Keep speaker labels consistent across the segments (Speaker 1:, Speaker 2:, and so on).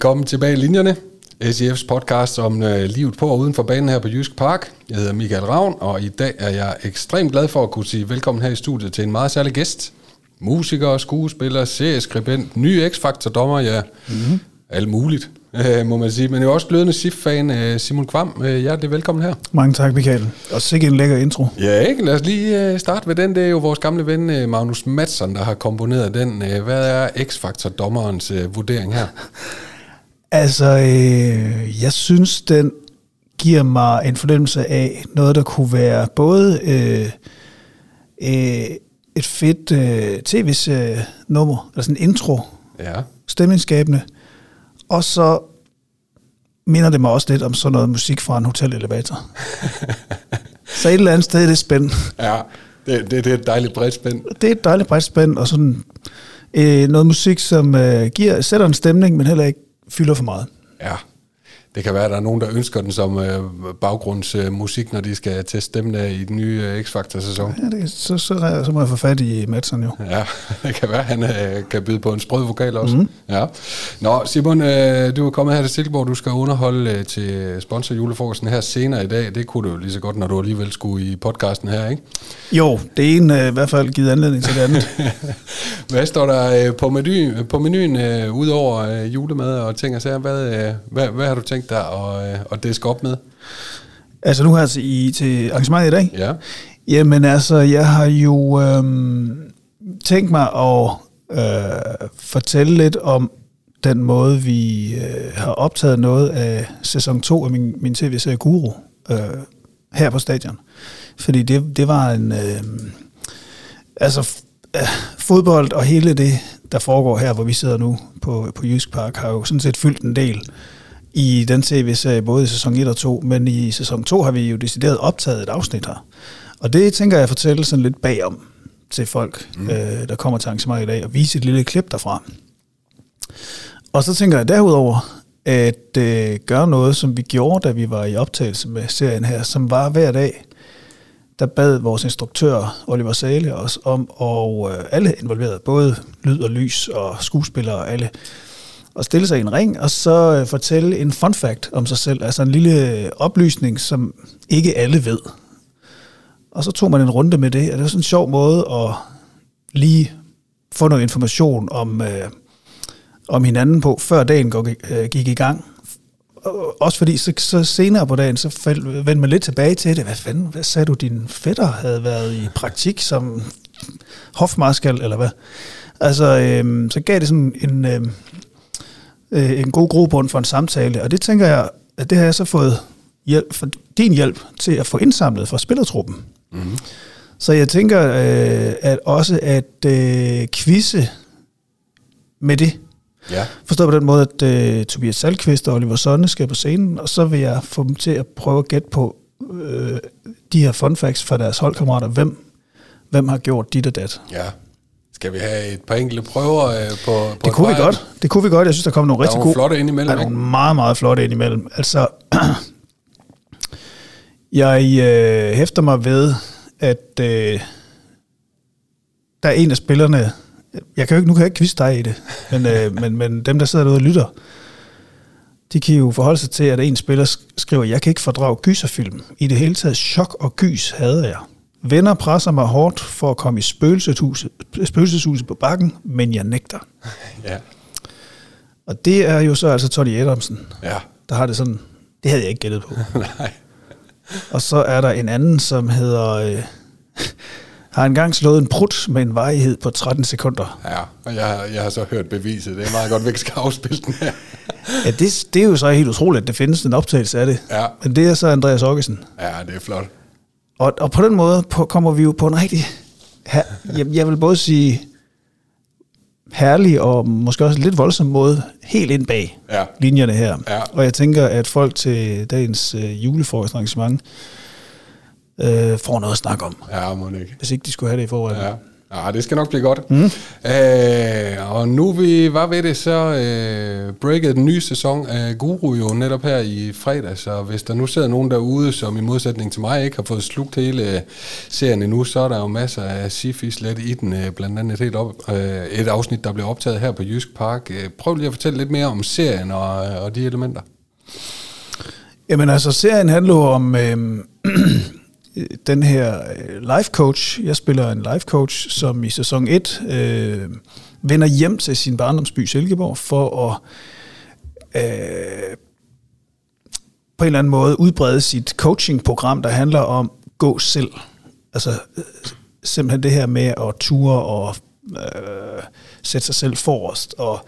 Speaker 1: Velkommen tilbage i linjerne. SIF's podcast om øh, livet på og uden for banen her på Jysk Park. Jeg hedder Michael Ravn, og i dag er jeg ekstremt glad for at kunne sige velkommen her i studiet til en meget særlig gæst. Musiker, skuespiller, serieskribent, ny X-Factor-dommer, ja, mm-hmm. alt muligt, øh, må man sige. Men jo også glødende SIF-fan, øh, Simon Kvam. Øh, hjertelig velkommen her.
Speaker 2: Mange tak, Michael. Og sikke en lækker intro.
Speaker 1: Ja, ikke? Lad os lige øh, starte ved den. Det er jo vores gamle ven øh, Magnus Madsen, der har komponeret den. Øh, hvad er X-Factor-dommerens øh, vurdering her?
Speaker 2: Altså, øh, jeg synes, den giver mig en fornemmelse af noget, der kunne være både øh, øh, et fedt øh, tv-nummer, altså en intro,
Speaker 1: Ja.
Speaker 2: stemningsskabende, og så minder det mig også lidt om sådan noget musik fra en hotelelevator. så et eller andet sted er det spændende.
Speaker 1: Ja, det, det, det er et dejligt bredt spænd.
Speaker 2: Det er et dejligt bredt spænd, og sådan øh, noget musik, som øh, giver, sætter en stemning, men heller ikke fylder for meget.
Speaker 1: Ja, det kan være, at der er nogen, der ønsker den som øh, baggrundsmusik, når de skal teste stemmen af i den nye øh, X-Factor-sæson.
Speaker 2: Ja, det, så, så, så må jeg få fat i Madsen jo.
Speaker 1: Ja, det kan være, at han øh, kan byde på en sprød vokal også. Mm. Ja. Nå, Simon, øh, du er kommet her til Silkeborg. Du skal underholde øh, til sponsor julefrokosten her senere i dag. Det kunne du lige så godt, når du alligevel skulle i podcasten her, ikke?
Speaker 2: Jo, det ene øh, i hvert fald givet anledning til det andet.
Speaker 1: Hvad står der øh, på, menu, på menuen, øh, udover øh, julemad og ting og sager? Hvad, øh, hvad, hvad har du tænkt dig at, øh, at diske op med?
Speaker 2: altså nu her til, i, til arrangementet i dag.
Speaker 1: Ja.
Speaker 2: Jamen altså, jeg har jo øhm, tænkt mig at øh, fortælle lidt om den måde, vi øh, har optaget noget af sæson 2 af min, min tv-serie Guru øh, her på stadion. Fordi det, det var en... Øh, altså, øh, fodbold og hele det, der foregår her, hvor vi sidder nu på, på Jysk Park, har jo sådan set fyldt en del i den tv-serie, både i sæson 1 og 2, men i sæson 2 har vi jo decideret optaget et afsnit her. Og det tænker jeg at fortælle sådan lidt bagom til folk, mm. øh, der kommer til arrangementet i dag, og vise et lille klip derfra. Og så tænker jeg derudover at øh, gøre noget, som vi gjorde, da vi var i optagelse med serien her, som var hver dag, der bad vores instruktør Oliver Sale os om, og øh, alle involverede, både lyd og lys og skuespillere og alle, at stille sig i en ring, og så øh, fortælle en fun fact om sig selv, altså en lille øh, oplysning, som ikke alle ved. Og så tog man en runde med det, og det var sådan en sjov måde at lige få noget information om, øh, om hinanden på, før dagen gik, øh, gik i gang. Og Også fordi så, så senere på dagen, så fald- vendte man lidt tilbage til det. Hvad fanden, hvad sagde du, din fætter havde været i praktik som hofmarskal, eller hvad? Altså, øh, så gav det sådan en, øh, øh, en god grobund for en samtale, og det tænker jeg, at det har jeg så fået hjælp, for din hjælp til at få indsamlet fra spillertruppen.
Speaker 1: Mm-hmm.
Speaker 2: Så jeg tænker øh, at også at øh, quizze med det.
Speaker 1: Ja.
Speaker 2: Forstået på den måde, at øh, Tobias Salkvist og Oliver Sonne skal på scenen, og så vil jeg få dem til at prøve at gætte på øh, de her fun facts fra deres holdkammerater. Hvem, hvem har gjort dit og dat?
Speaker 1: ja. Skal vi have et par enkelte prøver øh, på, på
Speaker 2: Det kunne vi godt. Det kunne vi godt. Jeg synes, der kom nogle
Speaker 1: Der er
Speaker 2: rigtig gode...
Speaker 1: flotte indimellem,
Speaker 2: Der er nogle meget, meget flotte indimellem. Altså, jeg øh, hæfter mig ved, at øh, der er en af spillerne, jeg kan jo ikke, nu kan jeg ikke quizze dig i det, men, øh, men, men dem, der sidder derude og lytter, de kan jo forholde sig til, at en spiller sk- skriver, jeg kan ikke fordrage gyserfilm. I det hele taget chok og gys havde jeg. Venner presser mig hårdt for at komme i spøgelseshuset, spøgelseshuset på bakken, men jeg nægter.
Speaker 1: Ja.
Speaker 2: Og det er jo så altså Tony Adamsen,
Speaker 1: Ja.
Speaker 2: der har det sådan, det havde jeg ikke gættet på.
Speaker 1: Nej.
Speaker 2: Og så er der en anden, som hedder, øh, har engang slået en prut med en varighed på 13 sekunder.
Speaker 1: Ja, og jeg, har- jeg har så hørt beviset. Det er meget godt, vi ikke skal afspille den her.
Speaker 2: Ja, det, det er jo så helt utroligt, at det findes en optagelse af det.
Speaker 1: Ja.
Speaker 2: Men det er så Andreas Okkesen.
Speaker 1: Ja, det er flot.
Speaker 2: Og, og på den måde på, kommer vi jo på en rigtig, her, jeg, jeg vil både sige herlig og måske også lidt voldsom måde helt ind bag
Speaker 1: Ja.
Speaker 2: linjerne her.
Speaker 1: Ja.
Speaker 2: Og jeg tænker, at folk til dagens øh, julefrokostarrangement øh, får noget at snakke om,
Speaker 1: Ja, må ikke.
Speaker 2: hvis ikke de skulle have det i forvejen.
Speaker 1: Ja. Ja, det skal nok blive godt. Mm. Øh, og nu vi var ved det, så øh, breakede den nye sæson af Guru jo netop her i fredag, så hvis der nu sidder nogen derude, som i modsætning til mig ikke har fået slugt hele serien endnu, så er der jo masser af sci let i den, øh, blandt andet et, helt op, øh, et afsnit, der blev optaget her på Jysk Park. Øh, prøv lige at fortælle lidt mere om serien og, og de elementer.
Speaker 2: Jamen altså, serien handler om øh, den her øh, life coach. Jeg spiller en life coach, som i sæson 1 øh, vender hjem til sin barndomsby Silkeborg for at øh, på en eller anden måde udbrede sit coachingprogram, der handler om gå selv. Altså øh, simpelthen det her med at ture og øh, sætte sig selv forrest og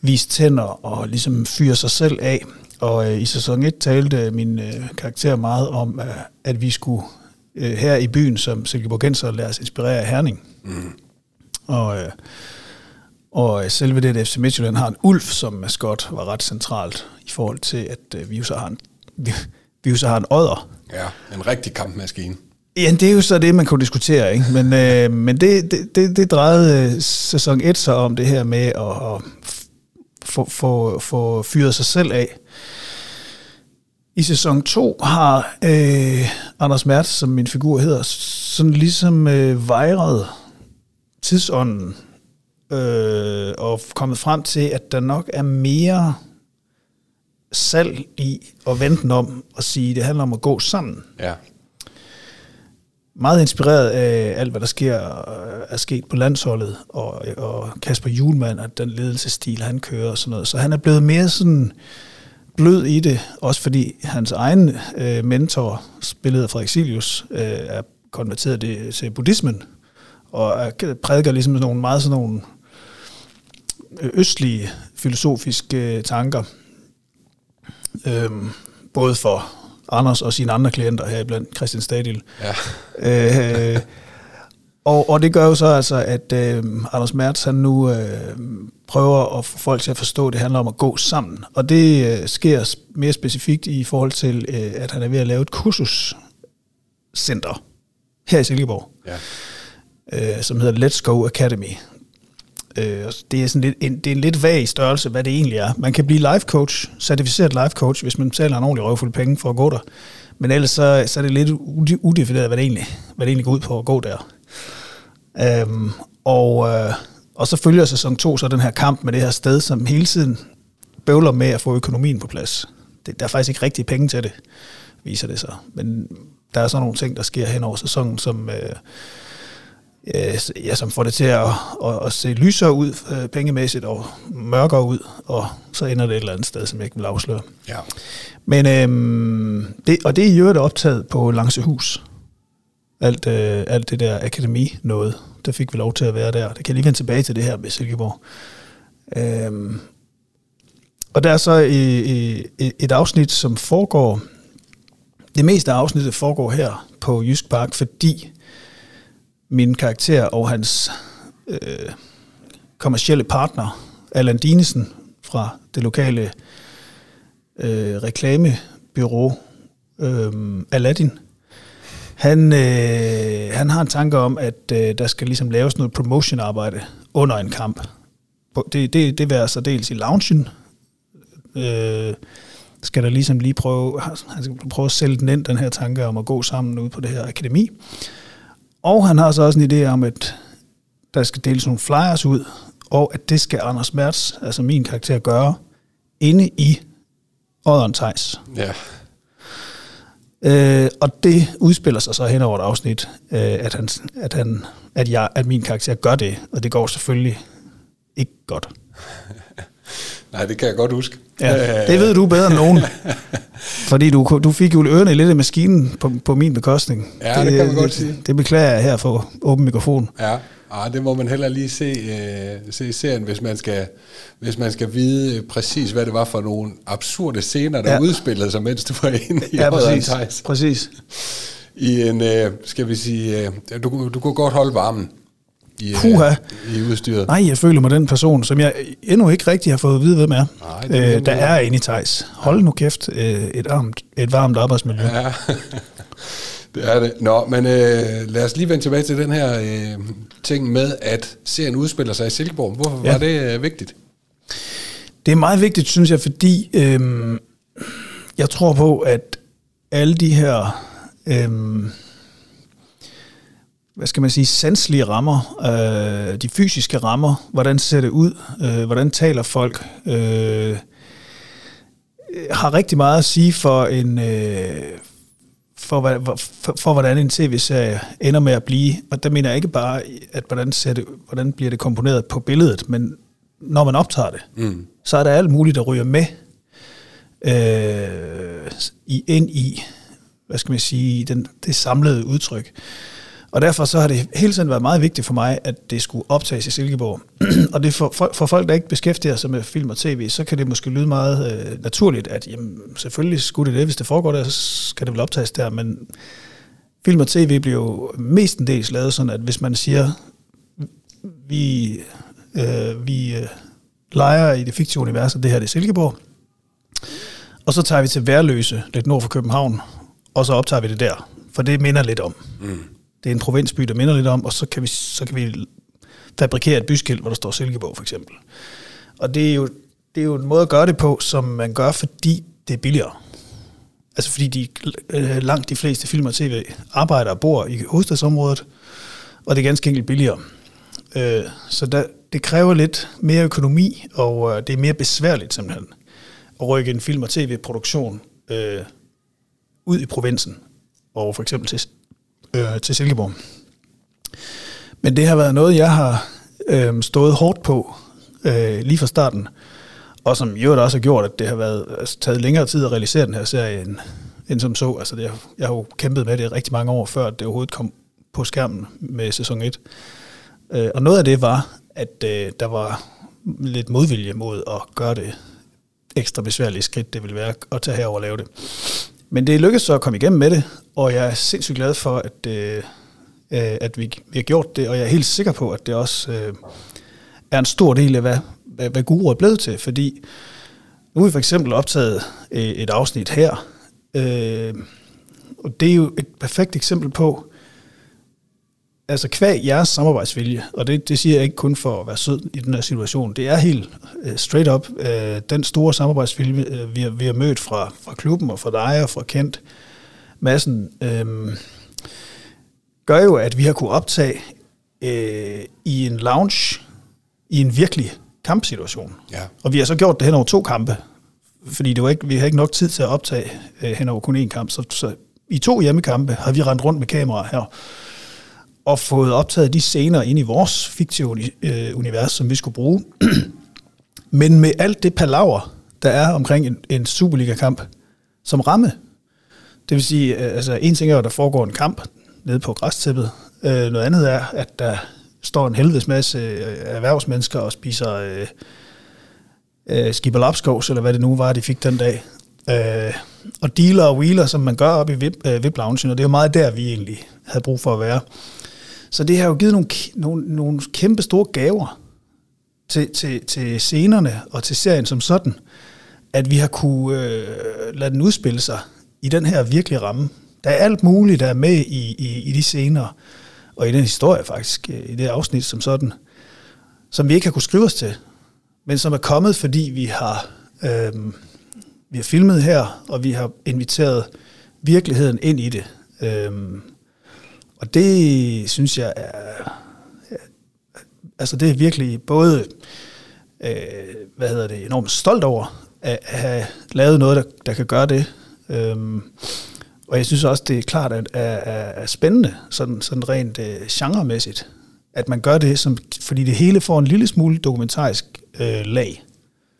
Speaker 2: vise tænder og ligesom fyre sig selv af. Og øh, i sæson 1 talte min øh, karakter meget om, øh, at vi skulle øh, her i byen som Silkeborgenser lade os inspirere af Herning. Mm. Og, øh, og selve det, at FC Midtjylland har en ulv som maskot, var ret centralt i forhold til, at øh, vi jo så har en, vi, vi jo så har en odder.
Speaker 1: Ja, en rigtig kampmaskine.
Speaker 2: Ja, det er jo så det, man kunne diskutere, ikke? Men, øh, men det, det, det, det drejede sæson 1 så om det her med at, at få, få, få fyret sig selv af. I sæson 2 har øh, Anders Mertz, som min figur hedder, sådan ligesom øh, vejret tidsånden øh, og kommet frem til, at der nok er mere salg i at vente den om og sige, at det handler om at gå sammen.
Speaker 1: Ja.
Speaker 2: Meget inspireret af alt, hvad der sker, er sket på landsholdet, og, og Kasper Julemand, at den ledelsesstil, han kører og sådan noget. Så han er blevet mere sådan blød i det, også fordi hans egen øh, mentor, spillet af Frederik Silius, øh, er konverteret det til buddhismen, og er, prædiker ligesom nogle meget sådan nogle øh, østlige filosofiske øh, tanker, øhm, både for Anders og sine andre klienter her blandt Christian Stadil. Ja. øh, og, og det gør jo så altså, at øh, Anders Mertz han nu øh, prøver at få folk til at forstå, at det handler om at gå sammen. Og det øh, sker mere specifikt i forhold til, øh, at han er ved at lave et kursuscenter her i Silkeborg, ja. øh, som hedder Let's Go Academy. Øh, det, er sådan lidt, en, det er en lidt vag størrelse, hvad det egentlig er. Man kan blive life coach, certificeret life coach, hvis man betaler en ordentlig røvfuld penge for at gå der. Men ellers så, så er det lidt udefineret, hvad det, egentlig, hvad det egentlig går ud på at gå der. Øhm, og, øh, og så følger sæson 2 så den her kamp med det her sted, som hele tiden bøvler med at få økonomien på plads. Det, der er faktisk ikke rigtig penge til det, viser det sig. Men der er så nogle ting, der sker hen over sæsonen, som, øh, ja, som får det til at, at, at se lysere ud øh, pengemæssigt og mørkere ud, og så ender det et eller andet sted, som jeg ikke vil afsløre.
Speaker 1: Ja.
Speaker 2: Men øh, det, og det er jo optaget på Langsehus alt, øh, alt det der akademi noget. Der fik vi lov til at være der. Det kan lige vende tilbage til det her med Silkeborg. Øhm, og der er så i, i, et afsnit, som foregår, det meste af afsnittet foregår her på Jysk Park, fordi min karakter og hans øh, kommercielle partner, Allan Dinesen fra det lokale øh, reklamebyrå øh, Aladdin, han, øh, han har en tanke om, at øh, der skal ligesom laves noget promotion-arbejde under en kamp. Det, det, det vil altså dels i loungen, øh, skal der ligesom lige prøve, han skal prøve at sælge den ind, den her tanke om at gå sammen ud på det her akademi. Og han har så også en idé om, at der skal deles nogle flyers ud, og at det skal Anders Mertz, altså min karakter, gøre inde i Odderen Thijs.
Speaker 1: Ja.
Speaker 2: Øh, og det udspiller sig så hen over et afsnit, øh, at, han, at, han, at, jeg, at min karakter gør det, og det går selvfølgelig ikke godt.
Speaker 1: Nej, det kan jeg godt huske.
Speaker 2: Ja, det ved du bedre end nogen. Fordi du, du fik jo ørerne lidt af maskinen på, på min bekostning.
Speaker 1: Ja, det, det kan man godt sige.
Speaker 2: Det, det beklager jeg her for åben mikrofon.
Speaker 1: Ja, Ah, det må man heller lige se, øh, se i serien, hvis man, skal, hvis man skal vide øh, præcis, hvad det var for nogle absurde scener, der ja. udspillede sig, mens du var inde i
Speaker 2: ja, præcis, præcis.
Speaker 1: I en, øh, skal vi sige, øh, du, du kunne godt holde varmen i,
Speaker 2: Puha.
Speaker 1: i udstyret.
Speaker 2: Nej, jeg føler mig den person, som jeg endnu ikke rigtig har fået at vide, hvem er. Nej, det er øh, der er inde i Thijs. Hold nu kæft, øh, et, varmt, et varmt arbejdsmiljø. Ja.
Speaker 1: Det er det. Nå, men øh, lad os lige vende tilbage til den her øh, ting med, at serien udspiller sig i Silkeborg. Hvorfor ja. var det øh, vigtigt?
Speaker 2: Det er meget vigtigt, synes jeg, fordi øh, jeg tror på, at alle de her, øh, hvad skal man sige, sanselige rammer, øh, de fysiske rammer, hvordan ser det ud, øh, hvordan taler folk, øh, har rigtig meget at sige for en... Øh, for, for, for, for hvordan en tv-serie ender med at blive. Og der mener jeg ikke bare, at hvordan, ser det, hvordan bliver det komponeret på billedet, men når man optager det, mm. så er der alt muligt, der ryger med øh, i, ind i, hvad skal man sige, den, det samlede udtryk. Og derfor så har det hele tiden været meget vigtigt for mig, at det skulle optages i Silkeborg. og det for, for, for folk, der ikke beskæftiger sig med film og tv, så kan det måske lyde meget øh, naturligt, at jamen, selvfølgelig skulle det det, hvis det foregår der, så skal det vel optages der, men film og tv bliver jo mestendels lavet sådan, at hvis man siger, vi, øh, vi øh, leger i det fiktive univers, og det her det er Silkeborg, og så tager vi til Værløse, lidt nord for København, og så optager vi det der, for det minder lidt om. Mm. Det er en provinsby, der minder lidt om, og så kan vi, så kan vi fabrikere et byskilt, hvor der står Silkeborg for eksempel. Og det er, jo, det er jo en måde at gøre det på, som man gør, fordi det er billigere. Altså fordi de, øh, langt de fleste film og tv arbejder og bor i hovedstadsområdet, og det er ganske enkelt billigere. Øh, så der, det kræver lidt mere økonomi, og øh, det er mere besværligt simpelthen at rykke en film- og tv-produktion øh, ud i provinsen, og for eksempel til øh, til Silkeborg. Men det har været noget, jeg har øh, stået hårdt på øh, lige fra starten, og som jo også har gjort, at det har været altså, taget længere tid at realisere den her serie, end, end som så. Altså, det, jeg har jo kæmpet med det rigtig mange år, før det overhovedet kom på skærmen med sæson 1. Øh, og noget af det var, at øh, der var lidt modvilje mod at gøre det ekstra besværlige skridt, det ville være at tage herover og lave det. Men det lykkedes så at komme igennem med det, og jeg er sindssygt glad for, at, øh, øh, at vi, vi har gjort det, og jeg er helt sikker på, at det også øh, er en stor del af, hvad, hvad, hvad Guru er blevet til, fordi nu har vi for eksempel optaget øh, et afsnit her, øh, og det er jo et perfekt eksempel på, altså kvæg jeres samarbejdsvilje, og det, det siger jeg ikke kun for at være sød i den her situation, det er helt uh, straight up uh, den store samarbejdsvilje, uh, vi, har, vi har mødt fra, fra klubben og fra dig og fra Kent. Madsen, uh, gør jo, at vi har kunne optage uh, i en lounge, i en virkelig kampsituation. Ja. Og vi har så gjort det hen over to kampe, fordi det var ikke, vi har ikke nok tid til at optage uh, hen over kun én kamp, så, så i to hjemmekampe har vi rendt rundt med kameraer her, og fået optaget de scener ind i vores fiktive øh, univers, som vi skulle bruge. Men med alt det palaver, der er omkring en, en Superliga-kamp, som ramme. Det vil sige, øh, altså en ting er, at der foregår en kamp nede på græstæppet. Øh, noget andet er, at der står en helvedes masse øh, erhvervsmennesker og spiser øh, øh, skibberlapskovs, eller hvad det nu var, de fik den dag. Øh, og dealer og wheeler, som man gør op i VIP, øh, VIP og det er jo meget der, vi egentlig havde brug for at være. Så det har jo givet nogle, nogle, nogle kæmpe store gaver til, til, til scenerne og til serien som sådan, at vi har kunne øh, lade den udspille sig i den her virkelige ramme. Der er alt muligt, der er med i, i, i de scener, og i den historie faktisk, øh, i det afsnit som sådan, som vi ikke har kunne skrive os til, men som er kommet, fordi vi har, øh, vi har filmet her, og vi har inviteret virkeligheden ind i det. Øh, og det synes jeg er, altså det er virkelig både, øh, hvad hedder det, enormt stolt over, at, have lavet noget, der, der kan gøre det. Øhm, og jeg synes også, det er klart, at er, er, er spændende, sådan, sådan rent øh, genremæssigt, at man gør det, som, fordi det hele får en lille smule dokumentarisk øh, lag.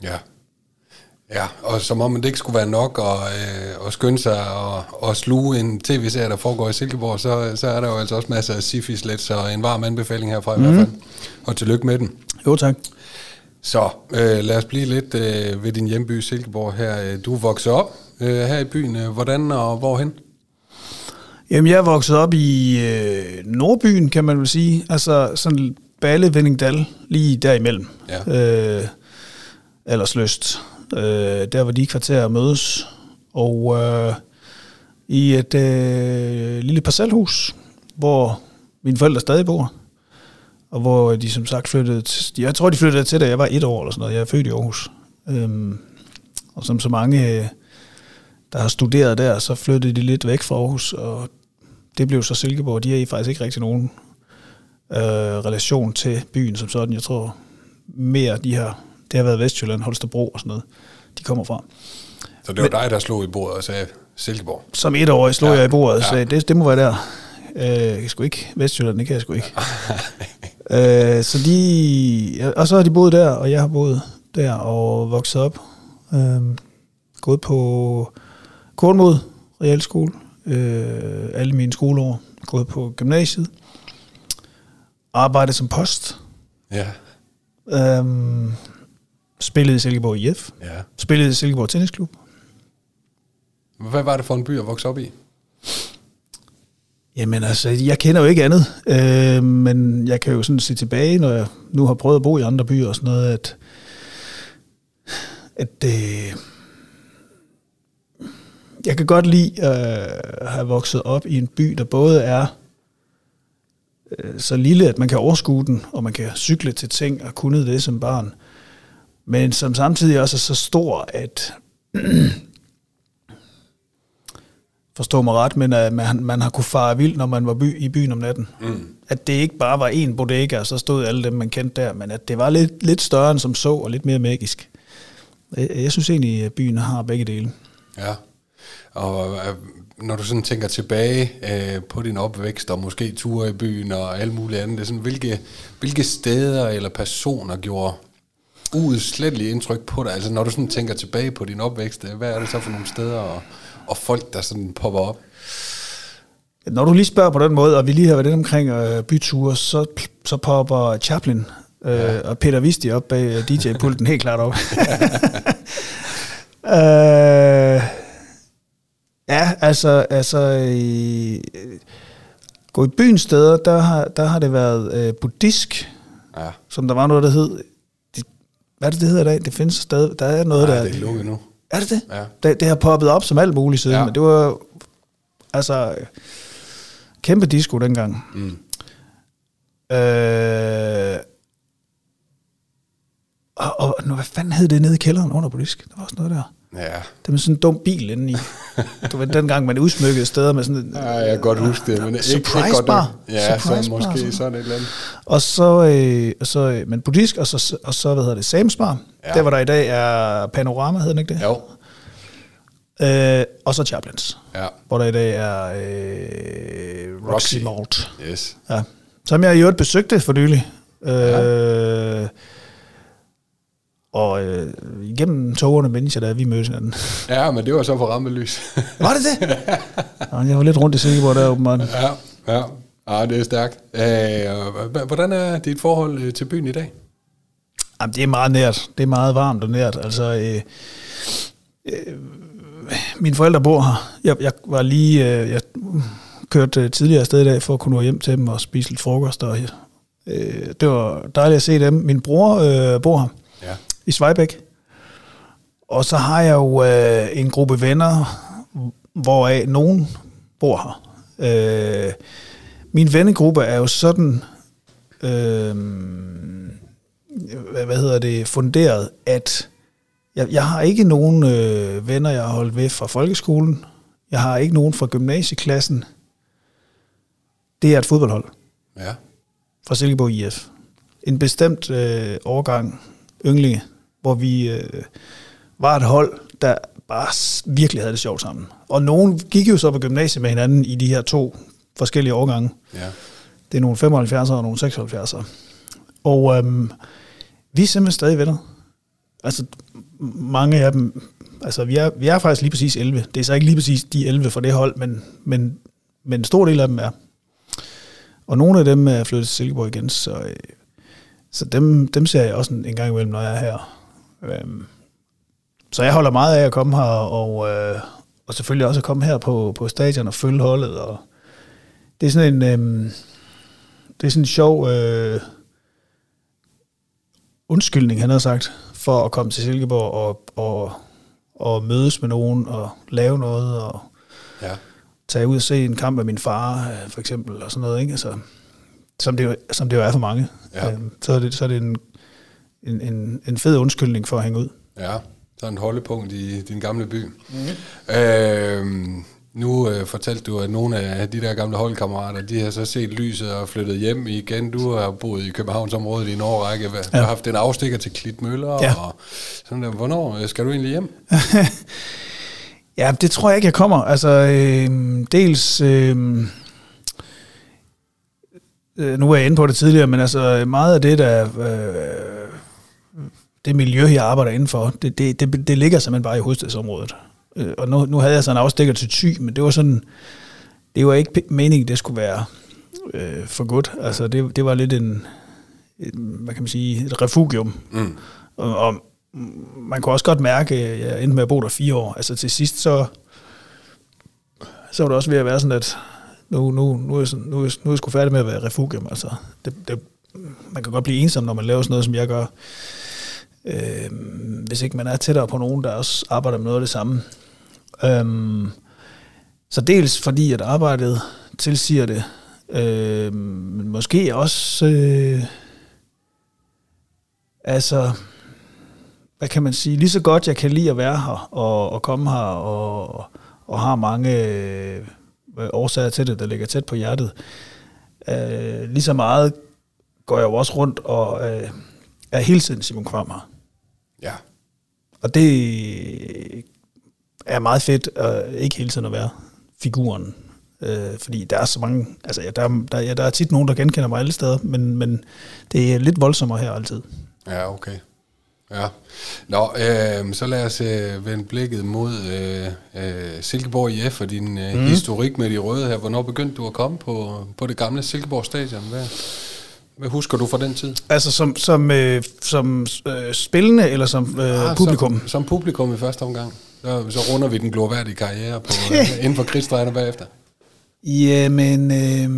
Speaker 1: Ja. Ja, og som om det ikke skulle være nok at, øh, at skynde sig og, og sluge en tv-serie, der foregår i Silkeborg, så, så er der jo altså også masser af sifis så en varm anbefaling herfra mm. i hvert mhm. fald. Og tillykke med den.
Speaker 2: Jo, tak.
Speaker 1: Så øh, lad os blive lidt øh, ved din hjemby Silkeborg her. Du vokset op øh, her i byen. Hvordan og hvorhen?
Speaker 2: Jamen, jeg er vokset op i øh, Nordbyen, kan man vel sige. Altså sådan Balle, Venningdal, lige derimellem. Ja. Øh, Aldersløst øh, der hvor de kvarterer mødes. Og øh, i et øh, lille parcelhus, hvor mine forældre stadig bor. Og hvor de som sagt flyttede til, jeg tror de flyttede til, da jeg var et år eller sådan noget. Jeg er født i Aarhus. Øhm, og som så mange, øh, der har studeret der, så flyttede de lidt væk fra Aarhus, og det blev så Silkeborg. De har faktisk ikke rigtig nogen øh, relation til byen som sådan. Jeg tror mere, de har, det har været Vestjylland, Holstebro og sådan noget, de kommer fra.
Speaker 1: Så det var Men, dig, der slog i bordet og sagde Silkeborg?
Speaker 2: Som etårig slog ja. jeg i bordet og sagde, ja. det, det må være der. Øh, jeg skal ikke Vestjylland, det kan jeg sgu ikke. øh, så de, og så har de boet der, og jeg har boet der og vokset op. Øh, gået på Kornmod Realskole, øh, alle mine skoleår. Gået på gymnasiet. Arbejdet som post.
Speaker 1: Ja.
Speaker 2: Øhm, spillede i Silkeborg IF.
Speaker 1: Ja.
Speaker 2: Spillede i Silkeborg Tennisklub.
Speaker 1: Hvad var det for en by at vokse op i?
Speaker 2: Jamen altså, jeg kender jo ikke andet, øh, men jeg kan jo sådan se tilbage, når jeg nu har prøvet at bo i andre byer og sådan noget, at, at øh, jeg kan godt lide at øh, have vokset op i en by, der både er øh, så lille, at man kan overskue den, og man kan cykle til ting og kunne det som barn, men som samtidig også er så stor, at forstå mig ret, men at man, man har kunne fare vildt, når man var by, i byen om natten. Mm. At det ikke bare var en bodega, og så stod alle dem, man kendte der, men at det var lidt, lidt større end som så, og lidt mere magisk. Jeg, jeg synes egentlig, at byen har begge dele.
Speaker 1: Ja, og øh, når du sådan tænker tilbage øh, på din opvækst, og måske ture i byen og alt muligt andet, det er sådan, hvilke, hvilke steder eller personer gjorde uudsletteligt indtryk på dig? Altså når du sådan tænker tilbage på din opvækst, hvad er det så for nogle steder og, og folk, der sådan popper op?
Speaker 2: Når du lige spørger på den måde, og vi lige har været omkring øh, byture, så, så popper Chaplin øh, ja. og Peter Visti op bag øh, DJ-pulten helt klart op. øh, ja, altså, altså øh, gå i byens steder, der har, der har det været øh, buddhisk, ja. som der var noget, der hed hvad er det, det hedder i dag? Det findes stadig. Der er noget,
Speaker 1: Nej,
Speaker 2: der...
Speaker 1: det er lukket nu.
Speaker 2: Er det det? Ja. Det, det har poppet op som alt muligt siden, ja. men det var altså kæmpe disco dengang. Mm. Øh, og, og nu, hvad fanden hed det nede i kælderen under politisk? Der var også noget der.
Speaker 1: Ja.
Speaker 2: Det var sådan en dum bil inde i. Det var dengang, man udsmykkede steder med sådan en...
Speaker 1: Ja, jeg kan godt huske det, men ikke,
Speaker 2: surprise
Speaker 1: ikke godt
Speaker 2: bar.
Speaker 1: Ja,
Speaker 2: surprise
Speaker 1: så måske
Speaker 2: bar, sådan.
Speaker 1: sådan et eller andet.
Speaker 2: Og så, øh, og så øh, men buddhisk, og så, og så hvad hedder det, Sam's Bar. Ja. Der, hvor der i dag er Panorama, hedder den ikke det?
Speaker 1: Jo.
Speaker 2: Øh, og så Chaplins.
Speaker 1: Ja.
Speaker 2: Hvor der i dag er øh, Roxy,
Speaker 1: Roxy.
Speaker 2: Malt.
Speaker 1: Yes.
Speaker 2: Ja. Som jeg i øvrigt besøgte for nylig. Øh,
Speaker 1: Ja.
Speaker 2: Og øh, igennem togerne, mens jeg da vi mødte hinanden.
Speaker 1: Ja, men det var så for rampelys.
Speaker 2: Var det det? Nå, jeg var lidt rundt i Silkeborg der åbenbart.
Speaker 1: ja, ja. Ja, det er stærkt. Øh, hvordan er dit forhold øh, til byen i dag?
Speaker 2: Jamen, det er meget nært. Det er meget varmt og nært. Altså, øh, øh, mine forældre bor her. Jeg, jeg var lige... Øh, jeg kørte øh, tidligere afsted i dag for at kunne nå hjem til dem og spise lidt frokost. Og, øh, det var dejligt at se dem. Min bror øh, bor her
Speaker 1: Ja.
Speaker 2: I Svejbæk. Og så har jeg jo øh, en gruppe venner, hvoraf nogen bor her. Øh, min vennegruppe er jo sådan, øh, hvad, hedder det, funderet, at jeg, jeg har ikke nogen øh, venner, jeg har holdt ved fra folkeskolen. Jeg har ikke nogen fra gymnasieklassen. Det er et fodboldhold
Speaker 1: Ja.
Speaker 2: fra Silkeborg IF. En bestemt øh, årgang ynglinge, hvor vi øh, var et hold, der bare virkelig havde det sjovt sammen. Og nogen gik jo så på gymnasiet med hinanden i de her to forskellige årgange.
Speaker 1: Ja.
Speaker 2: Det er nogle 75'ere og nogle 76'ere. Og øhm, vi er simpelthen stadig venner. Altså, mange af dem, altså vi er, vi er faktisk lige præcis 11. Det er så ikke lige præcis de 11 fra det hold, men, men, men en stor del af dem er. Og nogle af dem er flyttet til Silkeborg igen, så, øh, så dem, dem ser jeg også en, en gang imellem, når jeg er her. Øhm, så jeg holder meget af at komme her, og, øh, og selvfølgelig også at komme her på, på stadion og følge holdet. Og det er sådan en, øhm, det er sådan en sjov øh, undskyldning, han har sagt, for at komme til Silkeborg og, og, og mødes med nogen og lave noget og,
Speaker 1: Ja.
Speaker 2: tage ud og se en kamp med min far, øh, for eksempel, og sådan noget, ikke? Altså, som, det, jo- som det jo er for mange.
Speaker 1: Ja.
Speaker 2: Øh, så er det, så er det en, en, en, en fed undskyldning for at hænge ud.
Speaker 1: Ja, sådan et holdepunkt i din gamle by. Mm. Øh, nu øh, fortalte du, at nogle af de der gamle holdkammerater, de har så set lyset og flyttet hjem igen. Du har boet i Københavnsområdet i en årrække, ja.
Speaker 2: Ja.
Speaker 1: har haft en afstikker til Klitmøller.
Speaker 2: Ja.
Speaker 1: Og sådan der. Hvornår øh, skal du egentlig hjem?
Speaker 2: Ja, det tror jeg ikke, jeg kommer. Altså, øh, dels... Øh, øh, nu er jeg inde på det tidligere, men altså meget af det, der... Øh, det miljø, jeg arbejder indenfor, det, det, det, det ligger simpelthen bare i hovedstadsområdet. Øh, og nu, nu havde jeg sådan en afstikker til Thy, men det var sådan... Det var ikke meningen, det skulle være øh, for godt. Altså, det, det var lidt en, en... Hvad kan man sige? Et refugium.
Speaker 1: Mm.
Speaker 2: Og, og man kunne også godt mærke, at jeg endte med at bo der fire år. Altså til sidst, så, så var det også ved at være sådan, at nu, nu, nu, er, jeg sådan, nu, er, jeg- nu er jeg sgu færdig med at være refugium. Altså, det, det, man kan godt blive ensom, når man laver sådan noget, som jeg gør. Øh, hvis ikke man er tættere på nogen, der også arbejder med noget af det samme. Øhm, så dels fordi, at arbejdet tilsiger det, øh, men måske også... Øh, altså, hvad kan man sige, lige så godt jeg kan lide at være her og, og komme her og, og har mange øh, årsager til det, der ligger tæt på hjertet. Øh, lige så meget går jeg jo også rundt og øh, er hele tiden Simon Kvam her.
Speaker 1: Ja.
Speaker 2: Og det er meget fedt øh, ikke hele tiden at være figuren. Øh, fordi der er så mange, altså ja, der, er- der, ja, der er tit nogen, der genkender mig alle steder, men, men det er lidt voldsommere her altid.
Speaker 1: Ja, okay. Ja. Nå, øh, så lad os øh, vende blikket mod øh, øh, Silkeborg IF og din øh, mm. historik med de røde her. Hvornår begyndte du at komme på, på det gamle Silkeborg Stadion? Hvad, hvad husker du fra den tid?
Speaker 2: Altså som, som, øh, som øh, spillende eller som øh,
Speaker 1: Ah,
Speaker 2: publikum?
Speaker 1: Som, som publikum i første omgang. Så, så runder vi den glorværdige karriere på, øh, inden for kridtstregerne bagefter.
Speaker 2: Jamen, øh,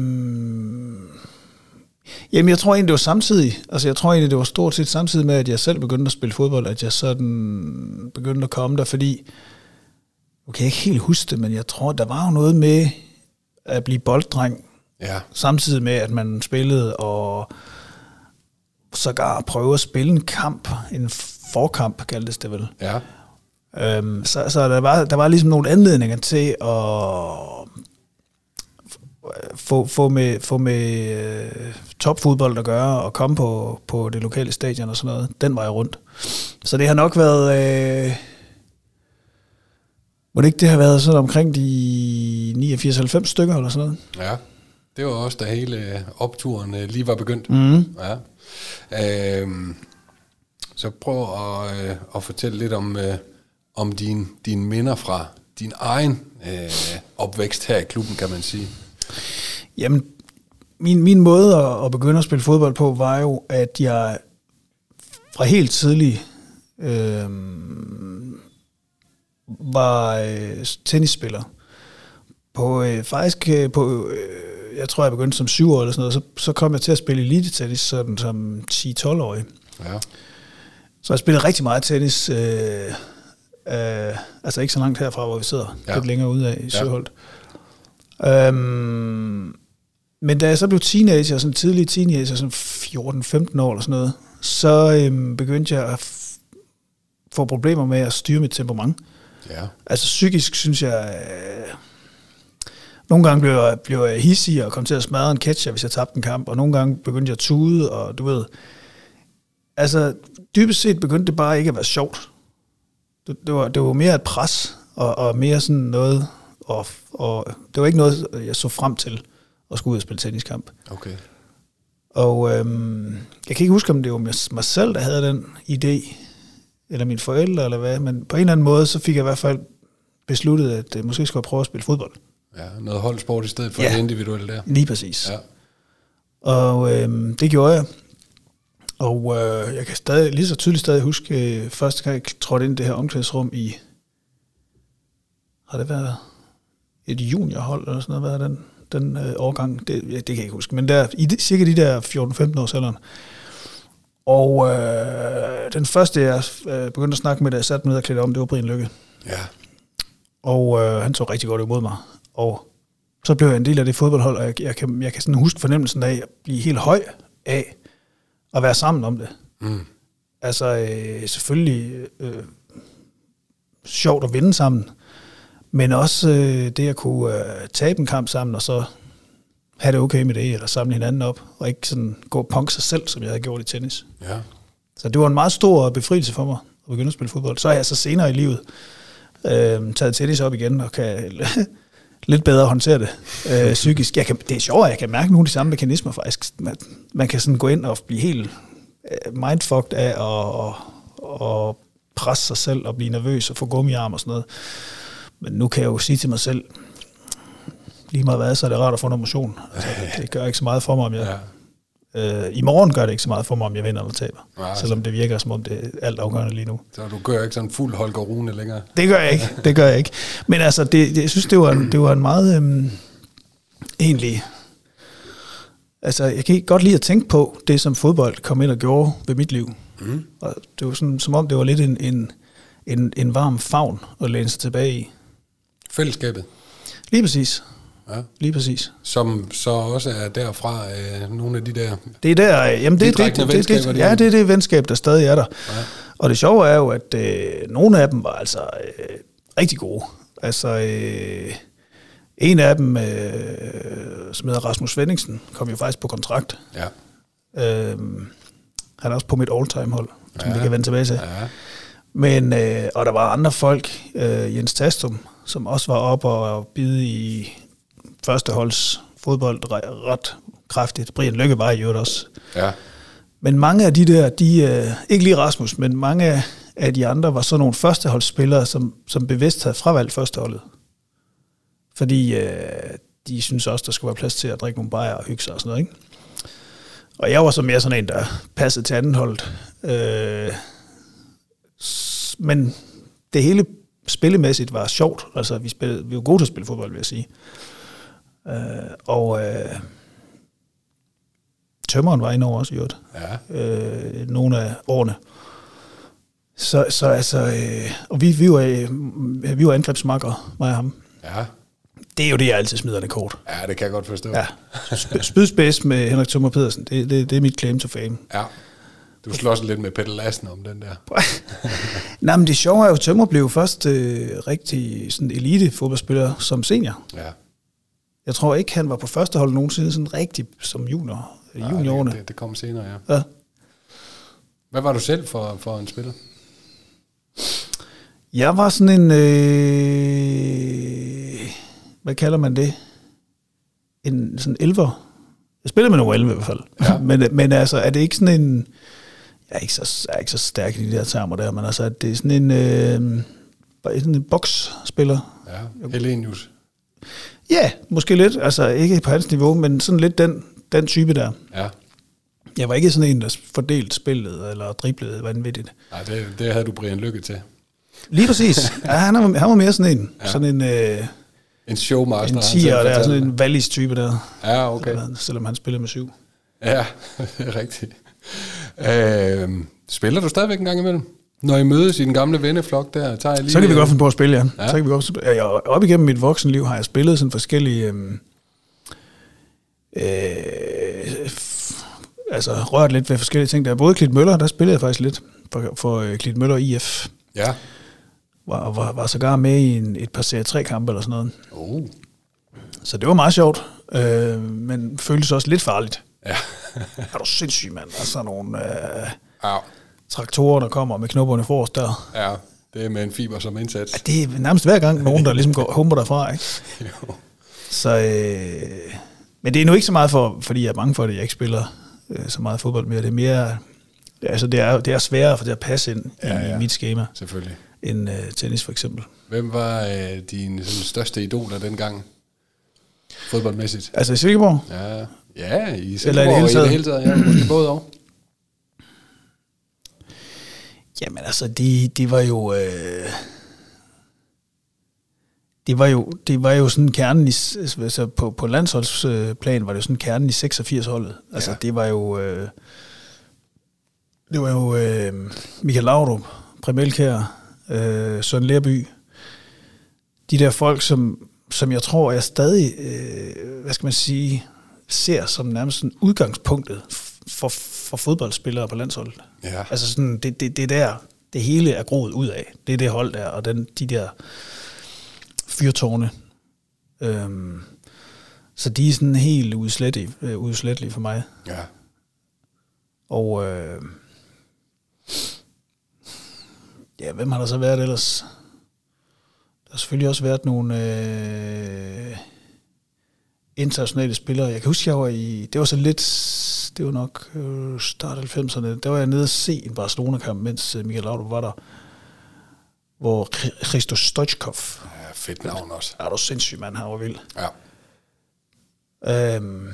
Speaker 2: jamen, jeg tror egentlig, det var samtidig. Altså, jeg tror egentlig, det var stort set samtidig med, at jeg selv begyndte at spille fodbold, at jeg sådan begyndte at komme der, fordi, kan jeg ikke helt huske det, men jeg tror, der var jo noget med at blive bolddreng,
Speaker 1: Ja,
Speaker 2: samtidig med, at man spillede og sågar prøve at spille en kamp, en forkamp kaldtes det vel.
Speaker 1: ja.
Speaker 2: Øhm, så så der, var, der var ligesom nogle anledninger til at få, få med, få med øh, topfodbold at gøre og komme på, på det lokale stadion og sådan noget. Den var jeg rundt. Så det har nok været... Øh, må det ikke det har været sådan omkring de 89-90 stykker eller sådan noget?
Speaker 1: Ja, det var også, da hele opturen øh, lige var begyndt.
Speaker 2: Mm.
Speaker 1: Ja. Øhm, så prøv at, øh, at fortælle lidt om, øh, om din, dine minder fra din egen øh, opvækst her i klubben, kan man sige.
Speaker 2: Jamen, min, min måde at, at begynde at spille fodbold på, var jo, at jeg fra helt tidlig øh, var øh, tennisspiller. På, øh, faktisk øh, på, øh, jeg tror jeg begyndte som syv år eller sådan noget, så, så kom jeg til at spille elite tennis sådan som 10-12-årig.
Speaker 1: Ja.
Speaker 2: Så jeg spillede rigtig meget tennis, øh, øh, altså ikke så langt herfra, hvor vi sidder,
Speaker 1: Ja.
Speaker 2: ja. lidt længere ude af i
Speaker 1: Ja.
Speaker 2: Søholt. Øhm, men da jeg så blev teenager, sådan tidlig teenager, sådan 14-15 år eller sådan noget, så øhm, begyndte jeg at f- få problemer med at styre mit temperament.
Speaker 1: Ja.
Speaker 2: Altså psykisk synes jeg... Øh, nogle gange blev jeg, blev jeg hissig og kom til at smadre en catcher, hvis jeg tabte en kamp, og nogle gange begyndte jeg at tude, og du ved... Altså, dybest set begyndte det bare ikke at være sjovt. Det, det, var, det var mere et pres, og, og mere sådan noget... Og, og det var ikke noget, jeg så frem til at skulle ud og spille tenniskamp.
Speaker 1: Okay.
Speaker 2: Og øhm, jeg kan ikke huske, om det var mig selv, der havde den idé, eller mine forældre, eller hvad, men på en eller anden måde, så fik jeg i hvert fald besluttet, at øh, måske skulle jeg prøve at spille fodbold.
Speaker 1: Ja, noget holdsport i stedet for
Speaker 2: Ja.
Speaker 1: det individuelle der.
Speaker 2: Lige præcis.
Speaker 1: Ja.
Speaker 2: Og øhm, det gjorde jeg. Og øh, jeg kan stadig, lige så tydeligt stadig huske, øh, første gang jeg trådte ind i det her omklædningsrum i, har det været et juniorhold eller sådan noget, hvad er den, den øh, årgang? Det, ja, det kan jeg ikke huske, men der, i de, cirka de der 14-15 års alderen. Og øh, den første, jeg øh, begyndte at snakke med, da jeg satte mig ned og klædte om, det var Brian Lykke.
Speaker 1: Ja.
Speaker 2: Og øh, han tog rigtig godt imod mig. Og så blev jeg en del af det fodboldhold, og jeg, jeg, kan, jeg kan sådan huske fornemmelsen af at blive helt høj af at være sammen om det.
Speaker 1: Mm.
Speaker 2: Altså øh, selvfølgelig øh, sjovt at vinde sammen, men også øh, det at kunne øh, tabe en kamp sammen, og så have det okay med det, eller samle hinanden op, og ikke sådan gå og punk sig selv, som jeg havde gjort i tennis.
Speaker 1: Ja.
Speaker 2: Så det var en meget stor befrielse for mig at begynde at spille fodbold. Så er jeg så senere i livet øh, taget tennis op igen, og kan lidt bedre håndtere det øh, psykisk. Jeg kan, det er sjovt, at jeg kan mærke nogle af de samme mekanismer faktisk. Man, man kan sådan gå ind og blive helt øh, mindfucked af at, at, at presse sig selv og blive nervøs og få gummiarm og sådan noget. Men nu kan jeg jo sige til mig selv, lige meget hvad, så er det rart at få noget motion. Altså, det gør ikke så meget for mig, om jeg...
Speaker 1: ja.
Speaker 2: Øh, I morgen gør det ikke så meget for mig, om jeg vinder eller taber.
Speaker 1: Nej,
Speaker 2: selvom det virker som om det er alt afgørende lige nu.
Speaker 1: Så du gør ikke sådan fuld Holger Rune længere?
Speaker 2: Det gør jeg ikke. Det gør jeg ikke. Men altså, det, det, jeg synes, det var en, det var en meget øhm, egentlig... Altså, jeg kan godt lide at tænke på det, som fodbold kom ind og gjorde ved mit liv.
Speaker 1: Mm.
Speaker 2: Og det var sådan, som om det var lidt en, en, en, en varm favn at læne sig tilbage i.
Speaker 1: Fællesskabet,
Speaker 2: Lige præcis.
Speaker 1: Ja.
Speaker 2: Lige præcis.
Speaker 1: som så også er derfra øh, nogle af de der...
Speaker 2: Det er der, øh, jamen det, det, det, det, det,
Speaker 1: det
Speaker 2: ja, det er det venskab, der stadig er der.
Speaker 1: Ja.
Speaker 2: Og det sjove er jo, at øh, nogle af dem var altså øh, rigtig gode. Altså, øh, en af dem, øh, som hedder Rasmus Svendingsen, kom jo faktisk på kontrakt.
Speaker 1: Ja.
Speaker 2: Øh, han er også på mit all-time hold, som
Speaker 1: Ja.
Speaker 2: vi kan vende tilbage til.
Speaker 1: ja.
Speaker 2: Men, øh, og der var andre folk, øh, Jens Tastum, som også var op og bide i førsteholds fodbold re- ret kraftigt. Brian Lykke var i øvrigt også.
Speaker 1: Ja.
Speaker 2: Men mange af de der, de, øh, ikke lige Rasmus, men mange af- de andre var sådan nogle førsteholdsspillere, som, som bevidst havde fravalgt førsteholdet. Fordi øh, de synes også, der skulle være plads til at drikke nogle bajer og hygge sig og sådan noget. Ikke? Og jeg var så mere sådan en, der passede til andenholdet. Øh, men det hele spillemæssigt var sjovt. Altså, vi, spillede, vi var gode til at spille fodbold, vil jeg sige. Øh, og øh, tømmeren var inde over også, i øvrigt
Speaker 1: Ja.
Speaker 2: øh, nogle af årene. Så, så altså, øh, og vi, vi var, øh, vi var angrebsmakker, mig og ham.
Speaker 1: Ja.
Speaker 2: Det er jo det, jeg altid smider en kort.
Speaker 1: Ja, det kan jeg godt forstå.
Speaker 2: Ja. Sp- Spydspids med Henrik Thommer Pedersen, det, det, det er mit claim to fame.
Speaker 1: ja. Du slås lidt med Peter Lassen om den der.
Speaker 2: Nej, men det sjove er jo, at Tømmer blev først øh, rigtig sådan elite fodboldspiller som senior.
Speaker 1: Ja.
Speaker 2: Jeg tror ikke, han var på første hold nogensinde sådan rigtig som junior,
Speaker 1: Nej,
Speaker 2: juniorerne.
Speaker 1: det, det, kom senere, ja.
Speaker 2: Ja.
Speaker 1: Hvad var du selv for, for en spiller?
Speaker 2: Jeg var sådan en, øh, hvad kalder man det? En sådan elver. Jeg spiller med nogle 11 i hvert fald.
Speaker 1: Ja.
Speaker 2: men, men altså, er det ikke sådan en, jeg er ikke så, jeg er ikke så stærk i de der termer der, men altså, det er sådan en, øh, bare sådan en boksspiller.
Speaker 1: Ja. Helenius.
Speaker 2: Ja, måske lidt. Altså, ikke på hans niveau, men sådan lidt den, den type der.
Speaker 1: Ja.
Speaker 2: Jeg var ikke sådan en, der fordelte spillet eller driblede vanvittigt.
Speaker 1: Nej, det, det havde du Brian Lykke til.
Speaker 2: Lige præcis. Ja, han, er, han var mere sådan en.
Speaker 1: Ja.
Speaker 2: Sådan en, øh,
Speaker 1: En showmaster.
Speaker 2: en tiger, der er sådan en Wallis type der.
Speaker 1: Ja, okay.
Speaker 2: Eller, selvom han spiller med syv.
Speaker 1: Ja, det er rigtigt. Øh, spiller du stadigvæk en gang imellem? Når I mødes i den gamle venneflok der, tager jeg lige...
Speaker 2: Så kan vi godt finde på at spille, ja.
Speaker 1: Ja.
Speaker 2: Så kan vi godt, jeg, op igennem mit voksenliv har jeg spillet sådan forskellige... Øh, f- altså rørt lidt ved forskellige ting. Der er både Klit Møller, der spillede jeg faktisk lidt for, for øh, Klit Møller IF.
Speaker 1: Ja.
Speaker 2: Var, var, var sågar med i en, et par serie 3 kampe eller sådan noget.
Speaker 1: Oh.
Speaker 2: Så det var meget sjovt, øh, men føltes også lidt farligt.
Speaker 1: Ja.
Speaker 2: Er du sindssyg, mand? Sådan nogle øh,
Speaker 1: ja.
Speaker 2: Traktorer, der kommer med knopperne forrest der.
Speaker 1: Ja, det er med en fiber som indsats.
Speaker 2: Ja, det er nærmest hver gang nogen, der ligesom går, humper derfra, ikke?
Speaker 1: Jo.
Speaker 2: Så, øh, men det er nu ikke så meget for, fordi jeg er bange for det, jeg ikke spiller øh, så meget fodbold mere. Det er mere, altså det er, det er sværere for det at passe ind
Speaker 1: Ja,
Speaker 2: ja,
Speaker 1: ja.
Speaker 2: i mit schema,
Speaker 1: Selvfølgelig.
Speaker 2: end øh, tennis for eksempel.
Speaker 1: Hvem var øh, din sådan, største idoler dengang? Fodboldmæssigt?
Speaker 2: Altså i Silkeborg?
Speaker 1: Ja, ja i
Speaker 2: Eller i det
Speaker 1: Silkeborg
Speaker 2: hele
Speaker 1: og i det
Speaker 2: taget?
Speaker 1: hele taget. Ja, både og.
Speaker 2: Jamen altså, de, de var jo... Øh, det var jo, det var jo sådan kernen i, altså på, på landsholdsplan var det jo sådan kernen i 86 holdet. Altså
Speaker 1: Ja.
Speaker 2: det var jo, øh, det var jo øh, Michael Laudrup, Prem Elkjær, øh, Søren Lerby, de der folk, som, som jeg tror, jeg stadig, øh, hvad skal man sige, ser som nærmest sådan udgangspunktet for, for fodboldspillere på landsholdet.
Speaker 1: Ja.
Speaker 2: Altså sådan, det, det, det der, det hele er groet ud af. Det er det hold der, og den, de der fyrtårne. Øhm, så de er sådan helt udslettelige, øh, udslettelige for mig.
Speaker 1: Ja.
Speaker 2: Og øh, ja, hvem har der så været ellers? Der har selvfølgelig også været nogle øh, internationale spillere. Jeg kan huske, jeg var i, det var så lidt, det var nok øh, start 90'erne, der var jeg nede og se en Barcelona-kamp, mens øh, Michael Laudrup var der, hvor Christo Stoichkov,
Speaker 1: ja, fedt navn også.
Speaker 2: er du sindssyg mand, han var vild.
Speaker 1: Ja.
Speaker 2: Øhm,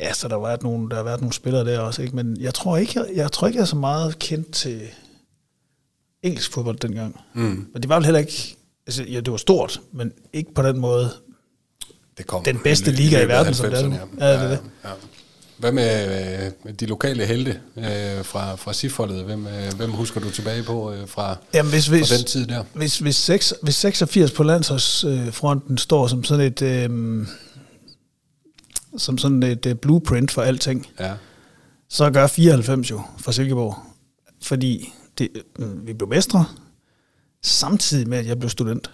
Speaker 2: ja, så der været nogle, der har været nogle spillere der også, ikke? men jeg tror ikke, jeg, jeg tror ikke, jeg er så meget kendt til engelsk fodbold dengang.
Speaker 1: Mm.
Speaker 2: Men det var vel heller ikke, altså ja, det var stort, men ikke på den måde.
Speaker 1: Det kom
Speaker 2: Den bedste
Speaker 1: i
Speaker 2: liga i
Speaker 1: af
Speaker 2: verden, som det er.
Speaker 1: 90'erne,
Speaker 2: Ja, det er det.
Speaker 1: Ja. Hvad med øh, de lokale helte øh, fra, fra SIF-holdet? Hvem, øh, hvem husker du tilbage på øh, fra,
Speaker 2: Jamen, hvis,
Speaker 1: fra
Speaker 2: hvis,
Speaker 1: den tid der?
Speaker 2: hvis, hvis, 6, hvis 86 på landsholdsfronten står som sådan et, øh, som sådan et øh, blueprint for alting,
Speaker 1: Ja.
Speaker 2: så gør 94 jo for Silkeborg. Fordi det, øh, vi blev mestre, samtidig med, at jeg blev student.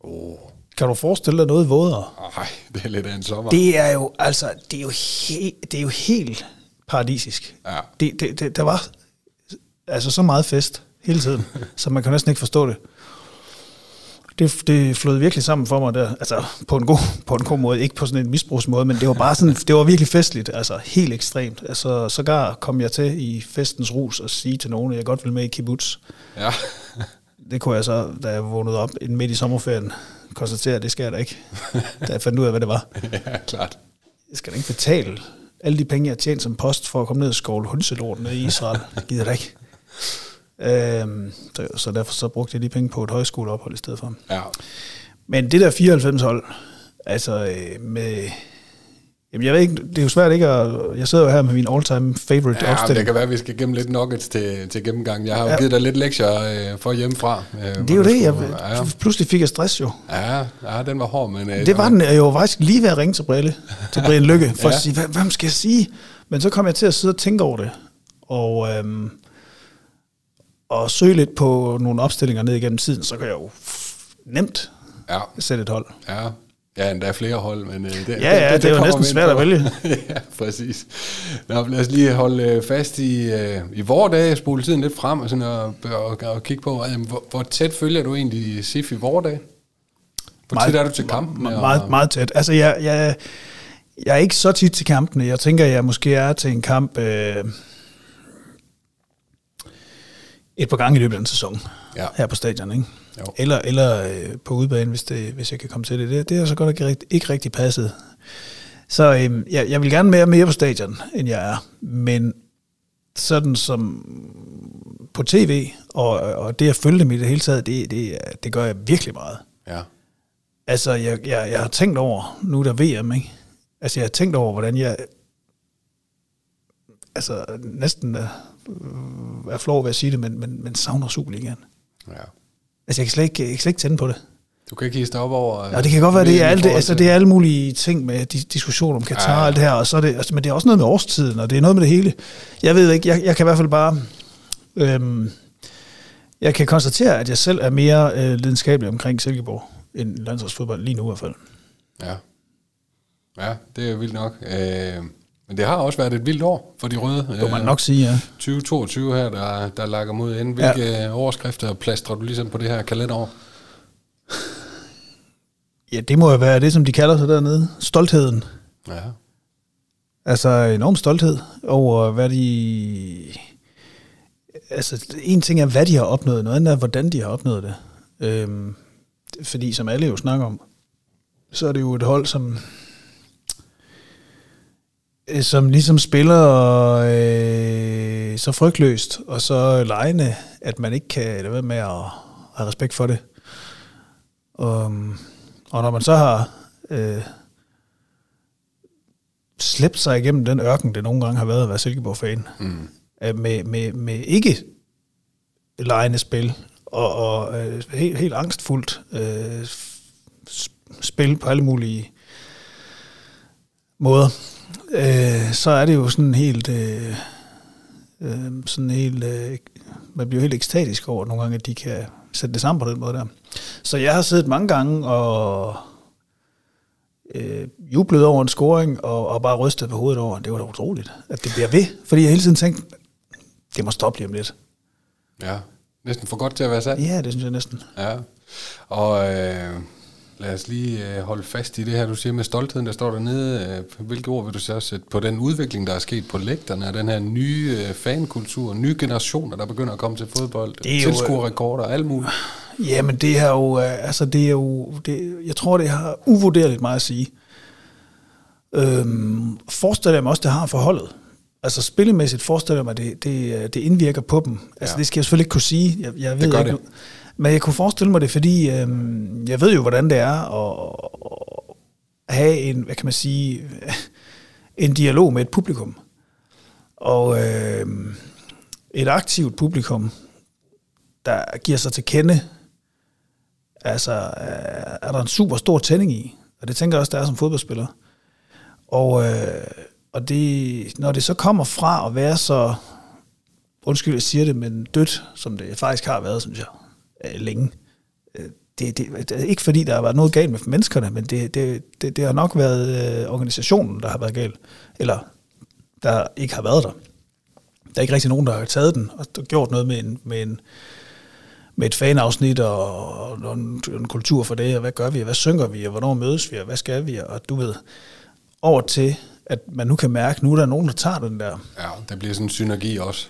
Speaker 1: Oh.
Speaker 2: Kan du forestille dig noget vådere?
Speaker 1: Ej, det er lidt af en sommer.
Speaker 2: Det er jo, altså, det er jo, he, det er jo helt paradisisk.
Speaker 1: Ja.
Speaker 2: Det, det, det, der var altså så meget fest hele tiden, så man kan næsten ikke forstå det. Det, det flød virkelig sammen for mig der, altså på en god, på en god måde, ikke på sådan en misbrugsmåde, men det var bare sådan, det var virkelig festligt, altså helt ekstremt. Altså sågar kom jeg til i festens rus og sige til nogen, at jeg godt ville med i kibbutz.
Speaker 1: Ja.
Speaker 2: Det kunne jeg så, da jeg vågnede op inden midt i sommerferien, konstatere, at det skal jeg da ikke. Da jeg fandt ud af, hvad det var.
Speaker 1: ja, klart.
Speaker 2: Jeg skal da ikke betale alle de penge, jeg har tjent som post for at komme ned og skovle hundselort ned i Israel. Det gider da ikke. Øhm, så, så derfor så brugte jeg de penge på et højskoleophold i stedet for.
Speaker 1: Ja.
Speaker 2: Men det der 94-hold, altså øh, med... Jamen jeg ved ikke, det er jo svært ikke at... Jeg sidder jo her med min all-time favorite
Speaker 1: Ja, men det
Speaker 2: opstilling.
Speaker 1: kan være, at vi skal gemme lidt nuggets til, til gennemgang. Jeg har jo
Speaker 2: Ja.
Speaker 1: givet dig lidt lektier øh, for hjemmefra. Øh,
Speaker 2: Det er jo det, jeg,
Speaker 1: skulle- ja,
Speaker 2: pludselig fik jeg stress jo.
Speaker 1: ja, ja, den var hård, men... Øh,
Speaker 2: Det var den jo faktisk lige ved at ringe til Brille, til Brian Lykke, for ja.
Speaker 1: Ja.
Speaker 2: at sige, hvad, hvad skal jeg sige? Men så kom jeg til at sidde og tænke over det, og, øhm, og søge lidt på nogle opstillinger ned igennem tiden, så kan jeg jo nemt
Speaker 1: Ja,
Speaker 2: sætte et hold.
Speaker 1: ja. Ja, endda flere hold, men... Øh, det,
Speaker 2: Ja, ja, det er jo næsten svært at vælge.
Speaker 1: ja, præcis. Nå, lad os lige holde øh, fast i, øh, i vore dage, spole tiden lidt frem og, sådan, og, og, og kigge på, øh, hvor, hvor tæt følger du egentlig SIF i vore dage? Hvor tit er du til kampen?
Speaker 2: Me- Meget, meget tæt. Altså, jeg, jeg, jeg er ikke så tit til kampene. Jeg tænker, jeg måske er til en kamp øh, et par gange i løbet af en sæson
Speaker 1: Ja.
Speaker 2: her på stadion, ikke?
Speaker 1: Jo.
Speaker 2: Eller, eller øh, på udbanen, hvis, det, hvis jeg kan komme til det. Det, det er så godt ikke, rigt- ikke rigtig passet. Så øh, jeg, jeg vil gerne være mere på stadion, end jeg er. Men sådan som på tv, og, og det at følge dem i det hele taget, det, det, det gør jeg virkelig meget.
Speaker 1: Ja.
Speaker 2: Altså, jeg, jeg, jeg har tænkt over, nu er der VM, ikke? Altså, jeg har tænkt over, hvordan jeg altså, næsten er, er flov ved at sige det, men, men, men savner Superligaen.
Speaker 1: ja.
Speaker 2: Altså, jeg kan slet ikke, jeg kan slet ikke tænde på det.
Speaker 1: Du kan ikke hisse op over... øh,
Speaker 2: Ja, det kan godt være, det er, alt altså, det er alle mulige ting med dis- diskussion om Katar
Speaker 1: Ja, ja.
Speaker 2: og alt det her, og så er det, altså, men det er også noget med årstiden, og det er noget med det hele. Jeg ved ikke, jeg, jeg kan i hvert fald bare... Øhm, jeg kan konstatere, at jeg selv er mere øh, lidenskabelig omkring Silkeborg end landsholdsfodbold lige nu i hvert fald.
Speaker 1: Ja. Ja, det er vildt nok. Øh, men det har også været et vildt år for de røde.
Speaker 2: Det må man nok sige, ja.
Speaker 1: 2022 her, der, der lakker mod.
Speaker 2: Ja.
Speaker 1: Hvilke ja. overskrifter plastrer du ligesom på det her kalenderår?
Speaker 2: Ja, det må jo være det, som de kalder sig dernede. Stoltheden.
Speaker 1: Ja.
Speaker 2: Altså enorm stolthed over, hvad de... Altså, en ting er, hvad de har opnået, noget andet er, hvordan de har opnået det. Øhm, fordi, som alle jo snakker om, så er det jo et hold, som øh, som ligesom spiller øh, så frygtløst og så lejende, at man ikke kan lade være med at have respekt for det. Og, og når man så har øh, slæbt sig igennem den ørken, det nogle gange har været at være Silkeborg-fan,
Speaker 1: Mm.
Speaker 2: øh, med, med, med ikke lejende spil, og, og øh, helt, helt angstfuldt øh, spil på alle mulige måder, øh, så er det jo sådan helt, øh, øh, sådan helt, øh, man bliver helt ekstatisk over nogle gange, at de kan sætte det sammen på den måde der. Så jeg har siddet mange gange og øh, jublet over en scoring, og, og bare rystet på hovedet over, det var da utroligt, at det bliver ved. Fordi jeg hele tiden tænkte, det må stoppe lige om lidt.
Speaker 1: Ja, næsten for godt til at være sandt.
Speaker 2: Ja, det synes jeg næsten.
Speaker 1: Ja, og øh, lad os lige øh, holde fast i det her, du siger med stoltheden, der står dernede. Øh, hvilke ord vil du så sætte på den udvikling, der er sket på lægterne, den her nye øh, fankultur, nye generationer, der begynder at komme til fodbold,
Speaker 2: Det er jo, øh,
Speaker 1: tilskuerrekorder og alt muligt?
Speaker 2: Jamen, det er jo, altså det er jo, det, jeg tror, det har uvurderligt meget at sige. Øhm, forestiller jeg mig også, det har forholdet. Altså spillemæssigt forestiller jeg mig, det, det, det indvirker på dem. Altså
Speaker 1: Ja.
Speaker 2: det skal jeg selvfølgelig ikke kunne sige. Jeg, jeg ved
Speaker 1: gør
Speaker 2: ikke,
Speaker 1: det.
Speaker 2: Men jeg kunne forestille mig det, fordi øh, jeg ved jo, hvordan det er at, at have en, hvad kan man sige, en dialog med et publikum. Og øh, et aktivt publikum, der giver sig til kende, altså er er der en super stor tænding i. Og det tænker jeg også, der er som fodboldspiller. Og, øh, og det, når det så kommer fra at være så, undskyld, jeg siger det, men dødt, som det faktisk har været, synes jeg, øh, længe. Øh, det, det, det er ikke fordi, der har været noget galt med menneskerne, men det, det, det, det har nok været øh, organisationen, der har været galt. Eller der ikke har været der. Der er ikke rigtig nogen, der har taget den og gjort noget med en, med en, med et fanafsnit og, og en, en kultur for det, og hvad gør vi, og hvad synker vi, og hvornår mødes vi, og hvad skal vi, og du ved, over til, at man nu kan mærke, nu er der nogen, der tager den der.
Speaker 1: Ja, der bliver sådan en synergi også.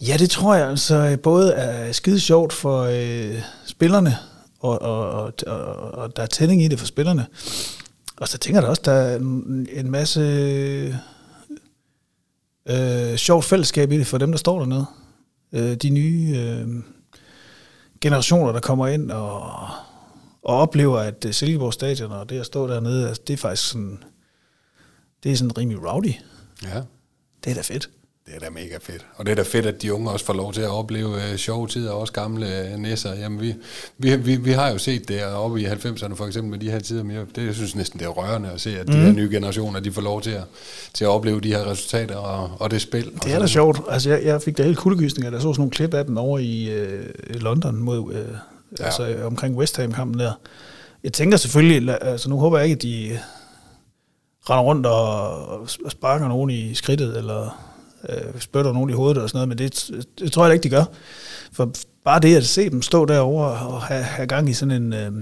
Speaker 2: Ja, det tror jeg altså både er skide sjovt for øh, spillerne, og, og, og, og, og der er tænding i det for spillerne. Og så tænker jeg da også, der er en, en masse øh, sjovt fællesskab i det for dem, der står dernede. Øh, de nye øh, generationer, der kommer ind og, og oplever, at øh, Silkeborg Stadion og det at stå dernede, altså, det er faktisk sådan, det er sådan rimelig rowdy.
Speaker 1: Ja,
Speaker 2: Det er da fedt.
Speaker 1: Det er da mega fedt. Og det er da fedt, at de unge også får lov til at opleve øh, sjove tider, og også gamle øh, næsser. Jamen, vi, vi, vi, vi har jo set det oppe i 90'erne for eksempel med de her tider, men jeg, det, jeg synes næsten, det er rørende at se, at de
Speaker 2: Mhm.
Speaker 1: her nye generationer, de får lov til at, til at opleve de her resultater og, og det spil.
Speaker 2: Det er da sjovt. Altså, jeg, jeg fik da helt kuldegysninger, da så sådan nogle klip af den over i øh, London mod, øh,
Speaker 1: Ja.
Speaker 2: altså øh, omkring West Ham-kampen der. Jeg tænker selvfølgelig, altså nu håber jeg ikke, at de render rundt og og sparker nogen i skridtet, eller øh, spytter nogen i hovedet og sådan noget, men det, det tror jeg ikke, de gør. For bare det at se dem stå derovre og have, have gang i sådan en øh,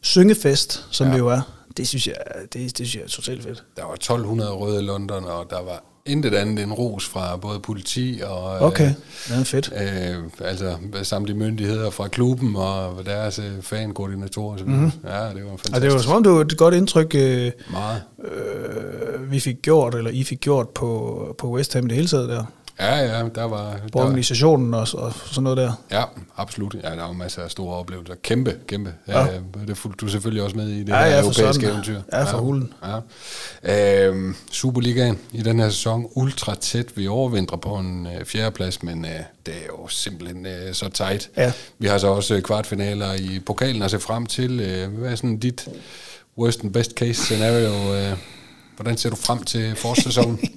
Speaker 2: syngefest, som
Speaker 1: Ja.
Speaker 2: det jo er, det synes jeg, det, det synes jeg er totalt fedt.
Speaker 1: Der var 1200 røde i London, og der var intet andet end ros fra både politi og
Speaker 2: Okay, det er fedt.
Speaker 1: øh, øh, altså samtlige myndigheder fra klubben og deres øh, fankoordinatorer. Mm-hmm. Ja, det var fantastisk.
Speaker 2: Og det var som om, det var et godt indtryk, øh,
Speaker 1: Meget.
Speaker 2: øh, vi fik gjort, eller I fik gjort på, på West Ham det hele taget der.
Speaker 1: Ja, ja, der var...
Speaker 2: På
Speaker 1: Der,
Speaker 2: organisationen og, og sådan noget der.
Speaker 1: ja, absolut. Ja, der var masser af store oplevelser. Kæmpe, kæmpe. Ja.
Speaker 2: Ja.
Speaker 1: Øh, det fulgte du selvfølgelig også med i det
Speaker 2: Ja,
Speaker 1: her
Speaker 2: ja,
Speaker 1: europæiske
Speaker 2: sådan.
Speaker 1: eventyr.
Speaker 2: Ja, for hulen.
Speaker 1: Ja. Øhm, Superligaen i den her sæson, ultra tæt. Vi overvintrer på en øh, fjerdeplads, men øh, det er jo simpelthen øh, så tight.
Speaker 2: Ja.
Speaker 1: Vi har så også øh, kvartfinaler i pokalen at se frem til. Øh, hvad er sådan dit worst and best case scenario? Øh, hvordan ser du frem til forårssæsonen?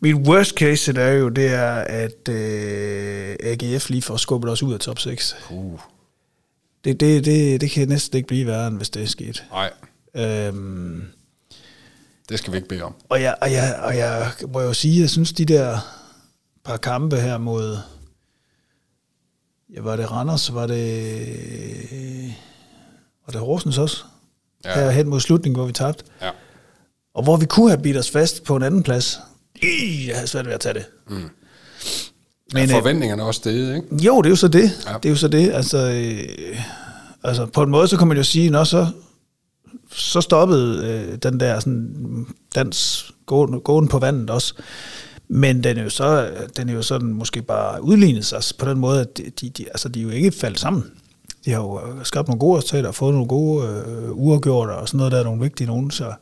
Speaker 2: Mit worst case scenario, det er, at øh, AGF lige får skubbet os ud af top 6.
Speaker 1: uh,
Speaker 2: Det, det, det, det kan næsten ikke blive værre, end hvis det er sket.
Speaker 1: nej,
Speaker 2: Øhm,
Speaker 1: det skal vi ikke bede om.
Speaker 2: og, jeg, og, jeg, og jeg må jo sige, jeg synes, de der par kampe her mod... Ja, var det Randers? Var det... Var det Horsens også?
Speaker 1: Ja.
Speaker 2: Her hen mod slutningen, hvor vi tabte.
Speaker 1: Ja.
Speaker 2: Og hvor vi kunne have bidt os fast på en anden plads. Ih, jeg havde svært ved at tage det. Mm.
Speaker 1: Men, ja,
Speaker 2: øh,
Speaker 1: forventningerne er også steget, ikke?
Speaker 2: Jo, det er jo så det.
Speaker 1: Ja.
Speaker 2: Det er jo så det. Altså, øh, altså, på en måde, så kan man jo sige, nå, så, så stoppede øh, den der sådan, dans gåen, gåen på vandet også. Men den er jo så, den er jo sådan måske bare udlignet sig på den måde, at de, de, altså, de er jo ikke faldt sammen. De har jo øh, skabt nogle gode resultater og fået nogle gode øh, uafgjorte og sådan noget, der er nogle vigtige nogen. Så,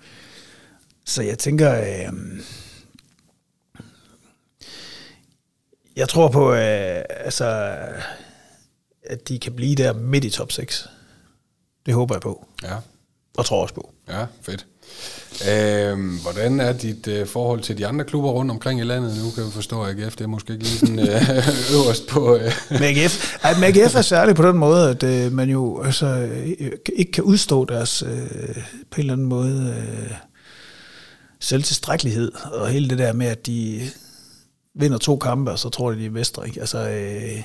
Speaker 2: så jeg tænker, øh, jeg tror på, øh, altså, at de kan blive der midt i top 6. Det håber jeg på,
Speaker 1: Ja,
Speaker 2: og tror også på.
Speaker 1: ja, fedt. Øhm, hvordan er dit øh, forhold til de andre klubber rundt omkring i landet? Nu kan vi forstå, at AGF det er måske ikke lige sådan øh, øverst på... Øh.
Speaker 2: Med AGF, ej, med AGF er særligt på den måde, at øh, man jo altså, øh, ikke kan udstå deres øh, på en eller anden måde øh, selvtilstrækkelighed, og hele det der med, at de vinder to kampe, og så tror de, de er mestre. Ikke? Altså, øh,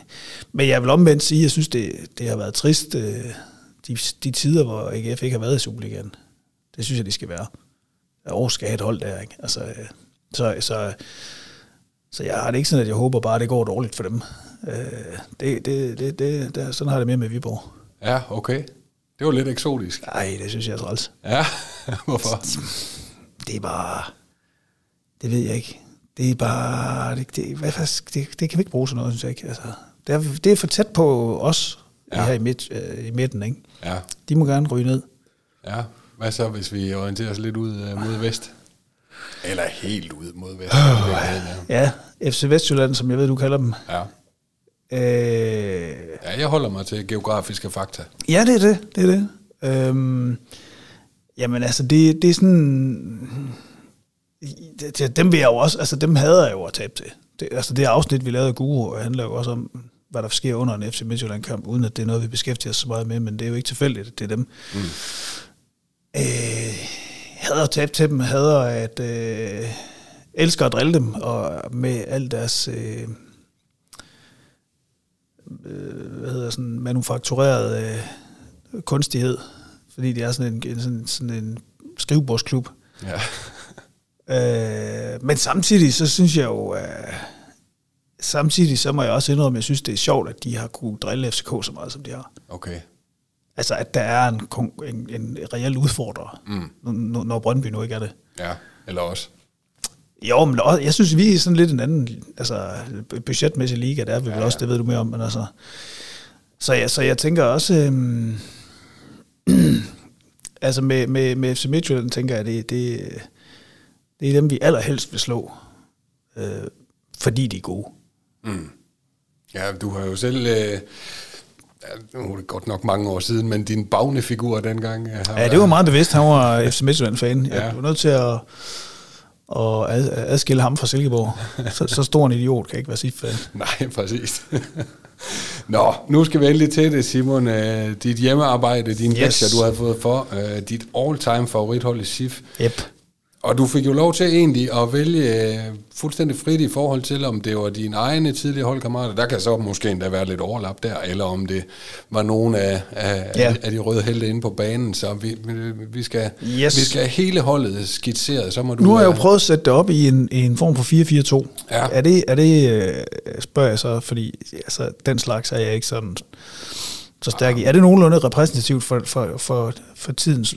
Speaker 2: men jeg vil omvendt sige, at jeg synes, det, det har været trist, øh, de, de tider, hvor AGF ikke har været i Superligaen. Det synes jeg, de skal være. Aarhus skal have et hold der. Ikke? Altså, øh, så, så, så jeg har det ikke sådan, at jeg håber bare, at det går dårligt for dem. Øh, det, det, det, det, det, sådan har jeg det med med Viborg.
Speaker 1: Ja, okay. Det var lidt eksotisk.
Speaker 2: Nej, det synes jeg er træls.
Speaker 1: Ja, hvorfor?
Speaker 2: Det er bare... Det ved jeg ikke. Det er bare... Det, det, hvad, det, det kan vi ikke bruge sådan noget, synes jeg ikke. Altså, det, er, det er for tæt på os
Speaker 1: Ja.
Speaker 2: her i, midt, øh, i midten. Ikke?
Speaker 1: Ja,
Speaker 2: De må gerne ryge ned.
Speaker 1: ja. Hvad så, hvis vi orienterer os lidt ud øh, mod vest? Eller helt ud mod vest.
Speaker 2: Ja, FC Vestjylland, som jeg ved, du kalder dem.
Speaker 1: Ja.
Speaker 2: Øh,
Speaker 1: ja, jeg holder mig til geografiske fakta.
Speaker 2: Ja, det er det. det, er det. Øhm, jamen altså, det, det er sådan... Dem vil jeg jo også, altså dem hader jeg jo at tabe til. Det, altså det afsnit, vi lavede af Guru, handler jo også om, hvad der sker under en FC Midtjylland-kamp, uden at det er noget, vi beskæftiger os så meget med, men det er jo ikke tilfældigt, at det er dem. Mm. Øh, hader at tabe til dem, hader at... Øh, elsker at drille dem, og med al deres... Øh, øh, hvad hedder sådan, manufaktureret øh, kunstighed, fordi det er sådan en, en, sådan, sådan en skrivebordsklub.
Speaker 1: Ja.
Speaker 2: Øh, men samtidig, så synes jeg jo, øh, samtidig så må jeg også indrømme, at jeg synes, det er sjovt, at de har kunne drille FCK så meget, som de har.
Speaker 1: Okay.
Speaker 2: Altså, at der er en, en, en reel udfordrer, mm. når, når Brøndby nu ikke er det.
Speaker 1: Ja, eller også.
Speaker 2: Jo, men også, jeg synes, vi er sådan lidt en anden altså, budgetmæssig liga, der er vi vel
Speaker 1: Ja,
Speaker 2: også,
Speaker 1: ja.
Speaker 2: det ved du mere om, men altså... Så jeg, så jeg tænker også... Øhm, altså med, med, med FC Midtjylland, tænker jeg, det, det, det er dem, vi allerhelst vil slå, øh, fordi de er gode.
Speaker 1: Ja, du har jo selv... Øh, ja, nu er det godt nok mange år siden, men din bagnefigur dengang... øh, har
Speaker 2: Ja, det var meget bevidst, han var FC Midtjylland-fan. Jeg
Speaker 1: Ja.
Speaker 2: var nødt til at, at ad- adskille ham fra Silkeborg. Så, så stor en idiot kan ikke være sit fan.
Speaker 1: Nej, præcis. Nå, nu skal vi endelig til det, Simon. Øh, dit hjemmearbejde, din yes.
Speaker 2: Yes.
Speaker 1: lektier, du har fået for, øh, dit all-time favorithold i SIF.
Speaker 2: Yep.
Speaker 1: Og du fik jo lov til egentlig at vælge øh, fuldstændig frit i forhold til, om det var dine egne tidligere holdkammerater. Der kan så måske endda være lidt overlap der, eller om det var nogen af, af,
Speaker 2: Ja.
Speaker 1: af, de røde helte inde på banen. Så vi, vi- skal,
Speaker 2: Yes.
Speaker 1: vi skal hele holdet skitseret. Så må du,
Speaker 2: Nu har jeg jo
Speaker 1: øh,
Speaker 2: prøvet at sætte det op i en, i en form for 4-4-2.
Speaker 1: Ja.
Speaker 2: Er det, er det øh, spørger jeg så, fordi altså, den slags er jeg ikke sådan så stærk i. Er det nogenlunde repræsentativt for, for, for, for tidens,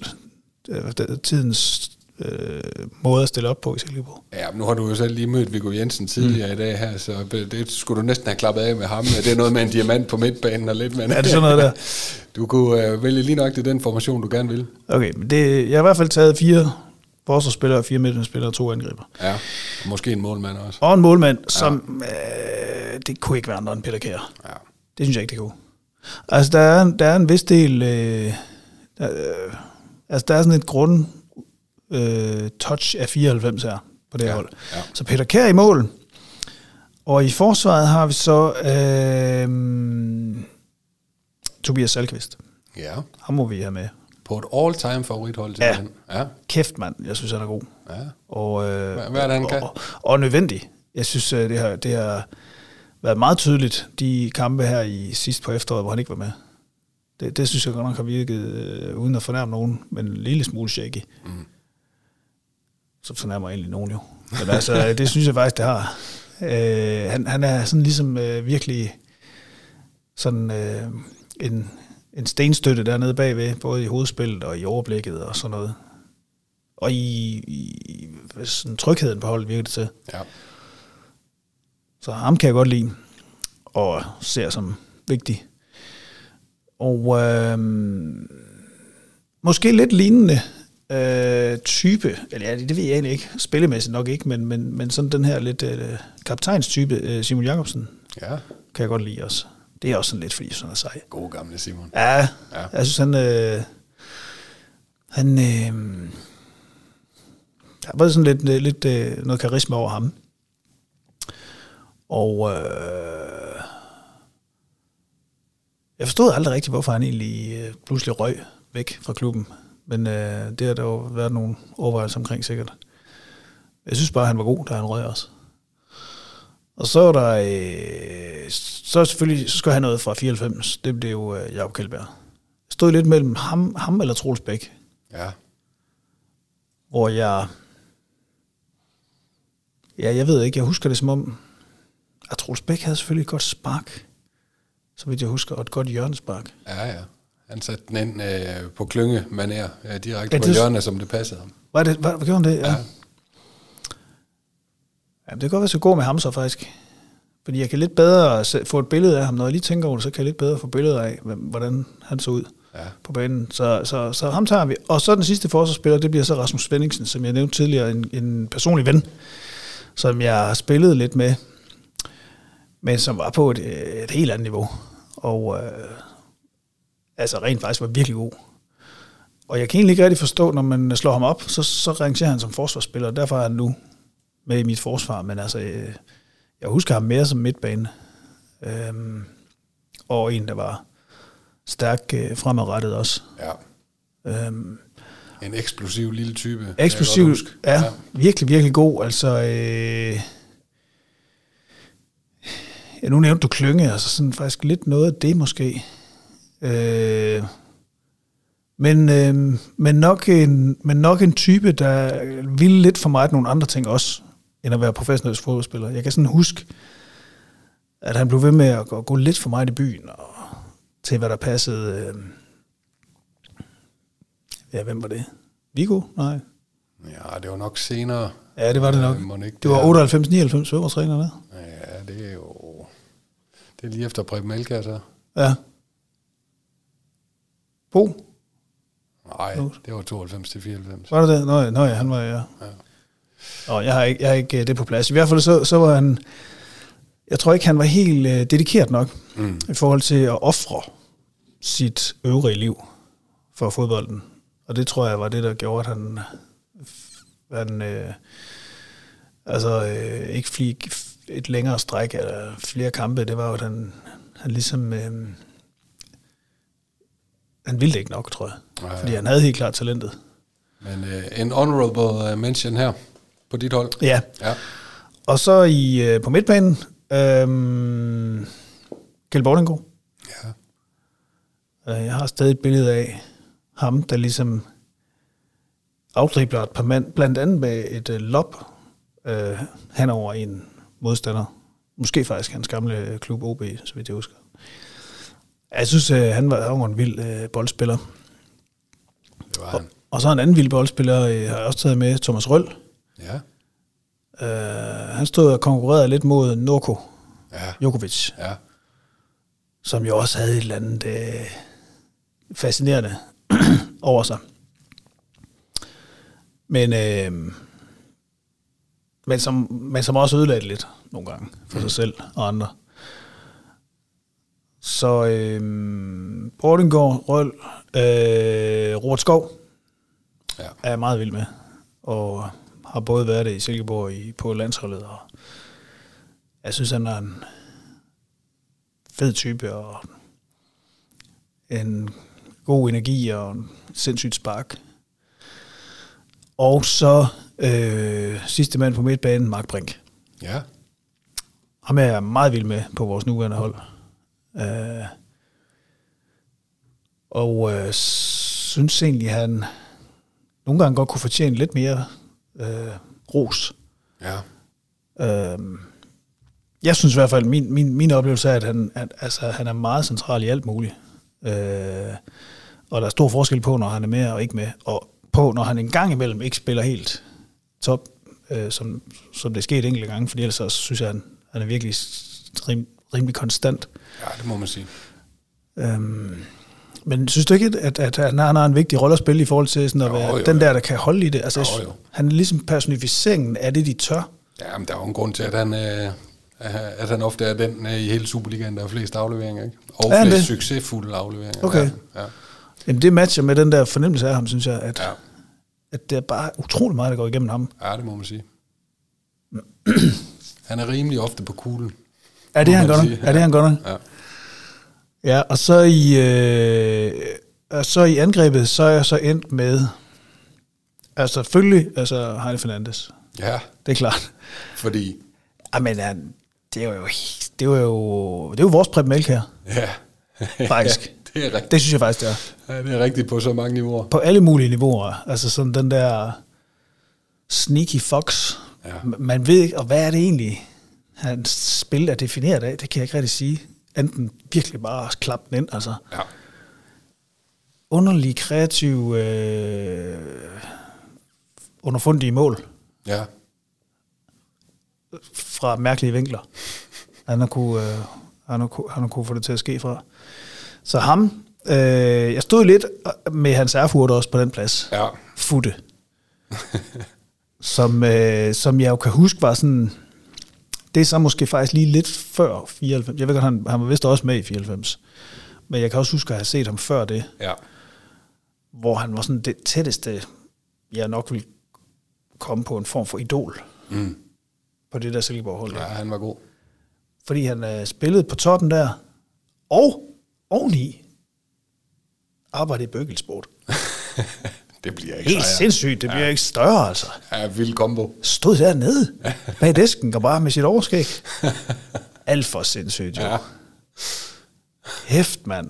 Speaker 2: tidens øh, måde at stille op på i Silkeborg?
Speaker 1: Ja, nu har du jo selv lige mødt Viggo Jensen tidligere mm. i dag her, så det skulle du næsten have klappet af med ham. Det er noget med en diamant på midtbanen og lidt, men
Speaker 2: Er det sådan noget der?
Speaker 1: du kunne øh, vælge lige nok til den formation, du gerne vil.
Speaker 2: Okay, men det, jeg har i hvert fald taget fire forsvarsspillere, fire midtbanespillere og to angriber.
Speaker 1: Ja, og måske en målmand også.
Speaker 2: Og en målmand, som øh, det kunne ikke være andre end Peter Kjær.
Speaker 1: Ja.
Speaker 2: Det synes jeg ikke, det kunne. Altså, der er, der er en vis del... Øh, der, øh, altså, der er sådan et grund øh, touch af 94 her på det
Speaker 1: Ja,
Speaker 2: hold.
Speaker 1: ja.
Speaker 2: Så Peter Kjær i mål. Og i forsvaret har vi så øh, Tobias Salkvist.
Speaker 1: Ja,
Speaker 2: Ham må vi have med.
Speaker 1: på et all-time favorithold til
Speaker 2: Ja.
Speaker 1: den. Ja,
Speaker 2: Kæft, mand. Jeg synes, han er god.
Speaker 1: ja.
Speaker 2: Og, øh,
Speaker 1: Hvad- hvad er det, han kan?
Speaker 2: Og, og nødvendig. Jeg synes, øh, det har, det har været meget tydeligt, de kampe her i sidst på efteråret, hvor han ikke var med. Det, det synes jeg godt nok har virket, øh, uden at fornærme nogen, men en lille smule shaky. Mm. Så fornærmer jeg egentlig nogen jo. Men altså, det synes jeg faktisk, det har. Øh, han, han er sådan ligesom øh, virkelig sådan øh, en, en stenstøtte dernede bagved, både i hovedspillet og i overblikket og sådan noget. Og i, i sådan trygheden på holdet virker det til.
Speaker 1: ja.
Speaker 2: Så ham kan jeg godt lide, og ser som vigtig. Og øh, måske lidt lignende øh, type, eller ja, det ved jeg egentlig ikke, spillemæssigt nok ikke, men, men, men sådan den her lidt øh, kaptajnstype, øh, Simon Jacobsen,
Speaker 1: Ja,
Speaker 2: kan jeg godt lide også. Det er også sådan lidt, fordi sådan er sej.
Speaker 1: God gamle Simon.
Speaker 2: Ja,
Speaker 1: Ja.
Speaker 2: ja. jeg synes, han... Øh, han øh, der var sådan lidt, øh, lidt øh, noget karisma over ham. Og øh, jeg forstod aldrig rigtigt, hvorfor han egentlig øh, pludselig røg væk fra klubben. Men øh, det har der jo været nogle overvejelser omkring sikkert. Jeg synes bare, han var god, da han røg også. Og så er der... Øh, så selvfølgelig så skal have noget fra 94. Det blev jo øh, Jacob Kjeldberg. Stod lidt mellem ham, ham eller Troels Bæk,
Speaker 1: Ja.
Speaker 2: hvor jeg... Ja, jeg ved ikke, jeg husker det som om, at Troels Bæk havde selvfølgelig et godt spark, så vidt jeg husker, og et godt hjørnespark.
Speaker 1: Ja, ja. Han satte den ind øh, på klynge manér, øh, direkte
Speaker 2: Ja,
Speaker 1: på hjørnet, som det passede ham.
Speaker 2: Var det, hvad, hvad gjorde han det? Ja.
Speaker 1: Ja.
Speaker 2: ja. Jamen, det kan godt være, så gå med ham så faktisk. Fordi jeg kan lidt bedre få et billede af ham. Når jeg lige tænker over det, så kan jeg lidt bedre få billeder af, hvordan han så ud
Speaker 1: Ja.
Speaker 2: på banen. Så, så, så ham tager vi. Og så den sidste forsvarsspiller, det bliver så Rasmus Svendingsen, som jeg nævnte tidligere, en, en personlig ven, som jeg har spillet lidt med, men som var på et, et helt andet niveau. Og øh, altså rent faktisk var virkelig god. Og jeg kan egentlig ikke rigtig forstå, når man slår ham op, så, så rangerer han som forsvarsspiller, og derfor er han nu med i mit forsvar. Men altså, øh, jeg husker ham mere som midtbane. Øhm, og en, der var stærk øh, fremadrettet også.
Speaker 1: ja.
Speaker 2: Øhm,
Speaker 1: En eksplosiv lille type.
Speaker 2: eksplosiv, ja, ja, virkelig, virkelig god. Altså, øh, ja, nu nævnte du klynge, altså sådan faktisk lidt noget af det måske. Øh, men, øh, men, nok en, men nok en type, der ville lidt for meget nogle andre ting også, end at være professionel fodboldspiller. Jeg kan sådan huske, at han blev ved med at gå, gå lidt for meget i byen, og til hvad der passede. Øh, ja, hvem var det? Viggo? Nej.
Speaker 1: Ja, det var nok senere.
Speaker 2: Ja, det var det nok.
Speaker 1: Øh, mon ikke
Speaker 2: Det var
Speaker 1: er-
Speaker 2: 98-99 fodboldtræner der.
Speaker 1: Ja, det er jo... Det er lige efter Preben Elkær, så.
Speaker 2: Ja. Bo,
Speaker 1: Nej, det var 92 til 94.
Speaker 2: var det det? Nå, nå ja, han var, ja.
Speaker 1: Ja.
Speaker 2: Og jeg har ikke, jeg har ikke øh, det på plads. I hvert fald så, så var han, jeg tror ikke, han var helt øh, dedikeret nok
Speaker 1: Mm.
Speaker 2: i forhold til at ofre sit øvrige liv for fodbolden. Og det tror jeg var det, der gjorde, at han, han øh, altså øh, ikke fik et længere stræk eller flere kampe. Det var jo, at han, han ligesom... Øh, han ville det ikke nok, tror jeg.
Speaker 1: Ja, ja.
Speaker 2: Fordi han havde helt klart talentet.
Speaker 1: Men øh, en honorable øh, mention her på dit hold.
Speaker 2: Ja,
Speaker 1: Ja.
Speaker 2: og så i øh, på midtbanen, øh, Kjeld Bordinggaard.
Speaker 1: Ja.
Speaker 2: Øh, Jeg har stadig et billede af ham, der ligesom afdribler et par mand, blandt andet med et øh, lop øh, henover en modstander. Måske faktisk hans gamle klub OB, så vidt jeg husker. Jeg synes, øh, han, var, han var en vild øh, boldspiller.
Speaker 1: Det var han.
Speaker 2: Og så en anden vild boldspiller øh, har jeg også taget med, Thomas Røll.
Speaker 1: Ja.
Speaker 2: Øh, han stod og konkurrerede lidt mod Norko
Speaker 1: Ja.
Speaker 2: Jokovic,
Speaker 1: Ja.
Speaker 2: som jo også havde et eller andet øh, fascinerende over sig. Men, øh, men, som, men som også ødelagde lidt nogle gange for sig selv og andre. Så øh, Bordengård, Røl, øh, Robert Skov
Speaker 1: Ja.
Speaker 2: er jeg meget vild med, og har både været det i Silkeborg i, på landsholdet, og jeg synes, han er en fed type, og en god energi og en sindssygt spark. Og så øh, sidste mand på midtbanen, Mark Brink.
Speaker 1: Ja.
Speaker 2: Ham er jeg meget vild med på vores nuværende hold. Øh, og øh, synes egentlig, han nogle gange godt kunne fortjene lidt mere øh, ros.
Speaker 1: Ja.
Speaker 2: Øh, jeg synes i hvert fald, min, min, min oplevelse er, at han, at, altså, han er meget central i alt muligt. Øh, og der er stor forskel på, når han er med og ikke med. Og på, når han en gang imellem ikke spiller helt top, øh, som, som det skete enkelte gange. Fordi ellers så synes jeg, han, han er virkelig rim, rimelig konstant.
Speaker 1: Ja, det må man sige.
Speaker 2: Øhm, men synes du ikke, at, at han har har en vigtig rolle at spille i forhold til sådan at
Speaker 1: Jo,
Speaker 2: være
Speaker 1: jo,
Speaker 2: den der, der kan holde i det? Altså,
Speaker 1: Jo, jo.
Speaker 2: Han er ligesom personificeringen af det, de tør.
Speaker 1: Ja, men der er jo en grund til, at han, øh, at han ofte er den øh, i hele Superligaen, der er flest afleveringer, ikke? Og
Speaker 2: han
Speaker 1: flest
Speaker 2: det?
Speaker 1: succesfulde afleveringer.
Speaker 2: Okay.
Speaker 1: Ja, ja.
Speaker 2: Jamen, det matcher med den der fornemmelse af ham, synes jeg, at,
Speaker 1: Ja.
Speaker 2: ja. at det er bare utrolig meget, der går igennem ham.
Speaker 1: ja, det må man sige. han er rimelig ofte på kuglen.
Speaker 2: Er det
Speaker 1: Må
Speaker 2: han godt nok? Er det han godt nok?
Speaker 1: Ja.
Speaker 2: Ja, og så i, øh, og så i angrebet, så er jeg så endt med, altså selvfølgelig, altså Heine Fernandes.
Speaker 1: ja,
Speaker 2: Det er klart.
Speaker 1: fordi...
Speaker 2: Jamen, han- det er jo, det er jo, det er jo vores Preben Melk her.
Speaker 1: Ja,
Speaker 2: Faktisk.
Speaker 1: ja, det er rigtigt.
Speaker 2: Det synes jeg faktisk, det er.
Speaker 1: Ja, det er rigtigt på så mange niveauer.
Speaker 2: På alle mulige niveauer. Altså sådan den der sneaky fox.
Speaker 1: Ja.
Speaker 2: Ja. Man ved ikke, og hvad er det egentlig, hans spil er defineret af? Det kan jeg ikke rigtig sige. Enten virkelig bare klappe den ind, altså.
Speaker 1: Ja.
Speaker 2: Underlig, kreativ, øh, underfundige mål
Speaker 1: Ja,
Speaker 2: fra mærkelige vinkler. Han har kunne, øh, han har, kunne- han har kunne få det til at ske fra. Så ham, øh, jeg stod lidt med hans Erfurt også på den plads.
Speaker 1: ja,
Speaker 2: Futte. som, øh, som jeg jo kan huske var sådan, det er så måske faktisk lige lidt før 94. Jeg ved godt, han, han var vist også med i 94. Men jeg kan også huske at have set ham før det,
Speaker 1: ja.
Speaker 2: hvor han var sådan det tætteste, jeg nok ville komme på en form for idol
Speaker 1: Mm.
Speaker 2: på det der Silkeborg-hold.
Speaker 1: Ja, han var god.
Speaker 2: Fordi han øh, spillede på toppen der, og oveni arbejdede i bøgelsport.
Speaker 1: Det bliver ikke
Speaker 2: Helt
Speaker 1: sejere.
Speaker 2: sindssygt, det bliver ikke større altså.
Speaker 1: Ja, vild kombo.
Speaker 2: Stod dernede bag disken og bare med sit overskæg. Alt for sindssygt jo.
Speaker 1: Ja.
Speaker 2: Hæft, mand.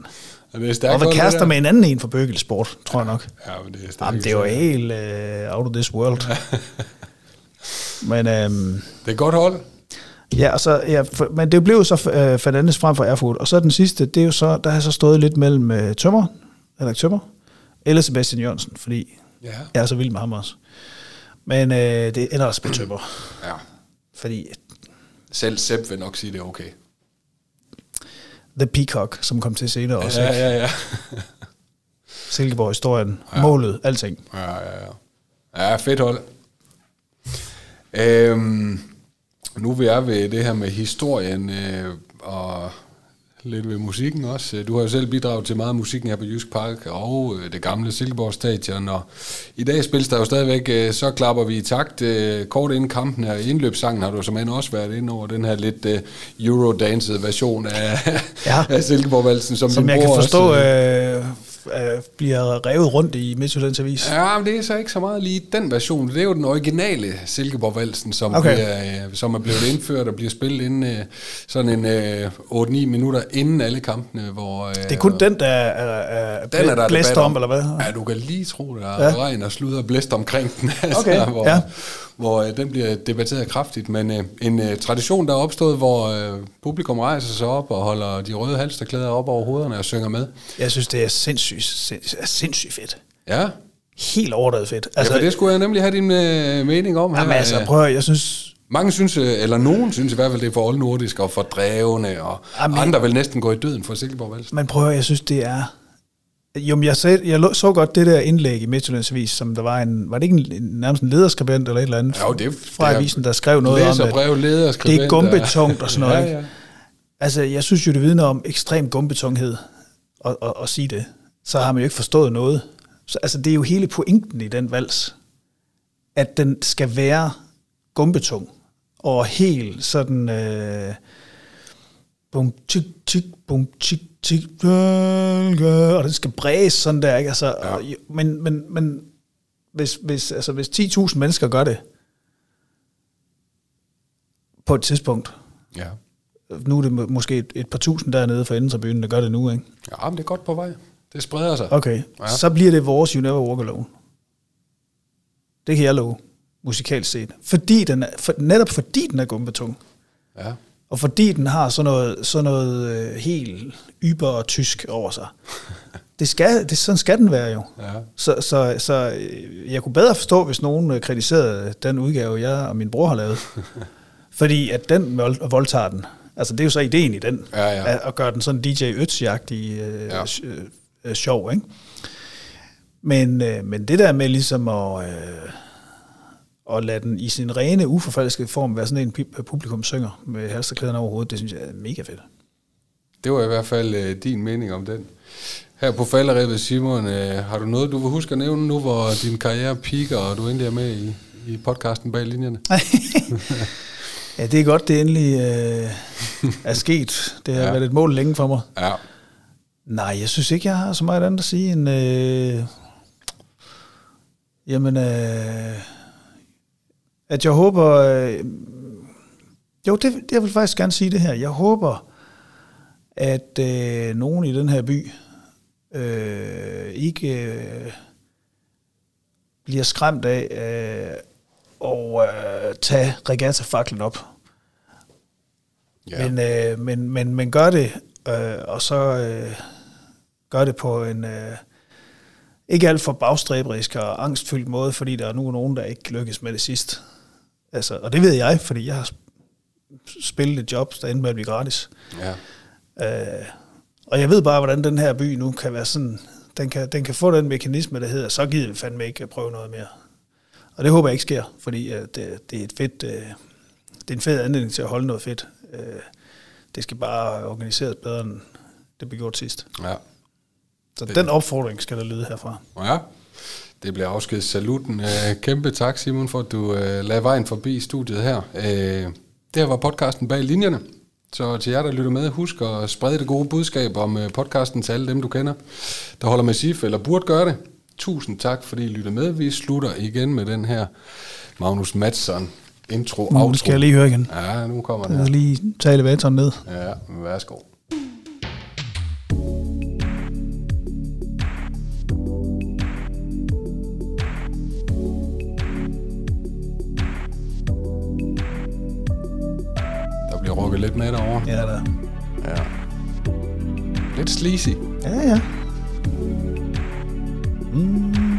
Speaker 1: Og det er stærkt
Speaker 2: Og var kærester med en anden en for bøgelsport, tror jeg nok.
Speaker 1: Ja, men det er stærkt.
Speaker 2: Jamen, det var helt uh, out of this world. Men, øhm,
Speaker 1: Det er et godt hold.
Speaker 2: ja, og så, ja, for, men det blev jo så uh, Fernandes frem for Erfurt. Og så den sidste, det er jo så, der har så stået lidt mellem uh, Tømmer, eller Tømmer, eller Sebastian Jørgensen, fordi
Speaker 1: Ja.
Speaker 2: jeg er så vild med ham også. Men uh, det ender også med Tømmer,
Speaker 1: ja.
Speaker 2: fordi
Speaker 1: Selv Sepp vil nok sige, det er okay.
Speaker 2: The Peacock, som kom til senere også,
Speaker 1: Ja, ja, ja.
Speaker 2: Silkeborg-historien, ja. målet, alting.
Speaker 1: Ja, ja, ja. Ja, fedt hold. Øhm, nu vi er ved det her med historien øh, og lidt ved musikken også. Du har jo selv bidraget til meget musikken her på Jysk Park og øh, det gamle Silkeborg Stadion. Og I dag spilles der jo stadigvæk, øh, så klapper vi i takt. Øh, kort inden kampen her, i indløbssangen har du som også været inde over den her lidt øh, Eurodanced version af,
Speaker 2: Ja.
Speaker 1: af Silkeborg-valsen, som,
Speaker 2: Som jeg kan forstå,
Speaker 1: også,
Speaker 2: øh, øh, bliver revet rundt i Midtjyllands Avis.
Speaker 1: Ja, men det er så ikke så meget lige den version. Det er jo den originale Silkeborg-valsen, som,
Speaker 2: Okay.
Speaker 1: bliver, øh, som er blevet indført og bliver spillet inden, øh, sådan en øh, 8-9 minutter inden alle kampene. Hvor, øh,
Speaker 2: Det er kun den, der er, er,
Speaker 1: den er der
Speaker 2: blæst
Speaker 1: debat
Speaker 2: om, eller hvad?
Speaker 1: Ja, du kan lige tro, der er
Speaker 2: Ja.
Speaker 1: regn og slud og blæst omkring den. Altså,
Speaker 2: Okay,
Speaker 1: hvor,
Speaker 2: ja.
Speaker 1: Hvor øh, den bliver debatteret kraftigt. Men øh, en øh, tradition, der er opstået, hvor øh, publikum rejser sig op og holder de røde halsterklæder op over hovederne og synger med.
Speaker 2: Jeg synes, det er sindssygt, sindssygt, sindssygt fedt.
Speaker 1: Ja,
Speaker 2: Helt overdrevet fedt.
Speaker 1: altså, ja, det skulle jeg nemlig have din øh, mening om her.
Speaker 2: jamen, altså,
Speaker 1: øh.
Speaker 2: prøv at jeg synes...
Speaker 1: Mange synes, øh, eller nogen synes i hvert fald, det er for oldnordisk og for drevne, og
Speaker 2: Jamen,
Speaker 1: andre vil næsten gå i døden for Silkeborg Valsen.
Speaker 2: Men prøv at jeg synes, det er... Jo, men jeg, sagde, jeg så godt det der indlæg i Midtjyllands Avis, som der var en... Var det ikke en, nærmest en lederskribent eller et eller andet
Speaker 1: Jo, det er-
Speaker 2: fra
Speaker 1: det
Speaker 2: avisen, der skrev noget om,
Speaker 1: Læser,
Speaker 2: at
Speaker 1: brev,
Speaker 2: det er gumbetungt og sådan noget.
Speaker 1: Ja, ja.
Speaker 2: Altså, jeg synes jo, det vidner om ekstrem gumbetunghed at, at, at sige det. Så har man jo ikke forstået noget. Så, altså, det er jo hele pointen i den vals, at den skal være gumbetung og helt sådan... Øh, bum, tik, tik, bum, tik, og den skal bræse sådan der, ikke? Altså, ja. og, men, men, men hvis, hvis, altså, hvis 10.000 mennesker gør det på et tidspunkt,
Speaker 1: Ja.
Speaker 2: nu er det må- måske et, et par tusind dernede for enden af byen, der gør det nu, ikke?
Speaker 1: ja, men det er godt på vej. Det spreder sig.
Speaker 2: Okay,
Speaker 1: ja.
Speaker 2: så bliver det vores You Never Walk Alone. Det kan jeg love, musikalt set. Fordi den er, for, netop fordi den er gumbetung,
Speaker 1: Ja.
Speaker 2: Og fordi den har sådan noget, sådan noget øh, helt yber og tysk over sig. Det skal, det, sådan skal den være jo.
Speaker 1: Ja.
Speaker 2: Så, så, så øh, jeg kunne bedre forstå, hvis nogen øh, kritiserede den udgave, jeg og min bror har lavet. Fordi at den vold- voldtager den. Altså det er jo så ideen i den.
Speaker 1: Ja, ja.
Speaker 2: At, at gøre den sådan DJ Ötzi-agtig øh,
Speaker 1: ja.
Speaker 2: øh, øh, sjov, ikke? Men, øh, men det der med ligesom at, øh, og lade den i sin rene, uforfalskede form være sådan en pi- publikum synger med halsterklæderne over hovedet, det synes jeg er mega fedt.
Speaker 1: Det var i hvert fald øh, din mening om den. Her på falderæbet, Simon, øh, har du noget, du vil huske at nævne nu, hvor din karriere piker, og du endelig er med i, i podcasten bag linjerne?
Speaker 2: ja, det er godt, det endelig øh, er sket. Det har
Speaker 1: ja.
Speaker 2: været et mål længe for mig.
Speaker 1: Ja.
Speaker 2: Nej, jeg synes ikke, jeg har så meget andet at sige end... Øh, jamen, øh, at jeg håber... Øh, jo, det, det jeg vil faktisk gerne sige det her. Jeg håber, at øh, nogen i den her by øh, ikke øh, bliver skræmt af øh, at øh, tage regatta-faklen op.
Speaker 1: ja.
Speaker 2: Men, øh, men, men, men gør det, øh, og så øh, gør det på en øh, ikke alt for bagstræberisk og angstfyldt måde, fordi der er nu nogen, der ikke lykkes med det sidst. Altså, og det ved jeg, fordi jeg har sp- spillet et job, der endte med at blive gratis.
Speaker 1: ja.
Speaker 2: Øh, og jeg ved bare, hvordan den her by nu kan være sådan, den kan, den kan få den mekanisme, der hedder, så gider vi fandme ikke at prøve noget mere. Og det håber jeg ikke sker, fordi øh, det, det er et fedt, øh, det er en fed anledning til at holde noget fedt. Øh, det skal bare organiseres bedre, end det blev gjort sidst.
Speaker 1: ja.
Speaker 2: Så
Speaker 1: Det-
Speaker 2: den opfordring skal der lyde herfra.
Speaker 1: Ja, det bliver afskedssaluten. Øh, kæmpe tak, Simon, for at du øh, lagde vejen forbi studiet her. Øh, det her var podcasten bag linjerne. Så til jer, der lytter med, husk at sprede det gode budskab om øh, podcasten til alle dem, du kender, der holder med SIF eller burde gøre det. Tusind tak, fordi I lytter med. Vi slutter igen med den her Magnus Madsen intro
Speaker 2: Nu skal jeg lige høre igen.
Speaker 1: Ja, nu kommer den
Speaker 2: Jeg lige tage elevatoren ned.
Speaker 1: Ja, værsgo. Rukket lidt med derovre.
Speaker 2: Ja, der.
Speaker 1: Ja. Lidt sleazy.
Speaker 2: Ja, ja. Mm.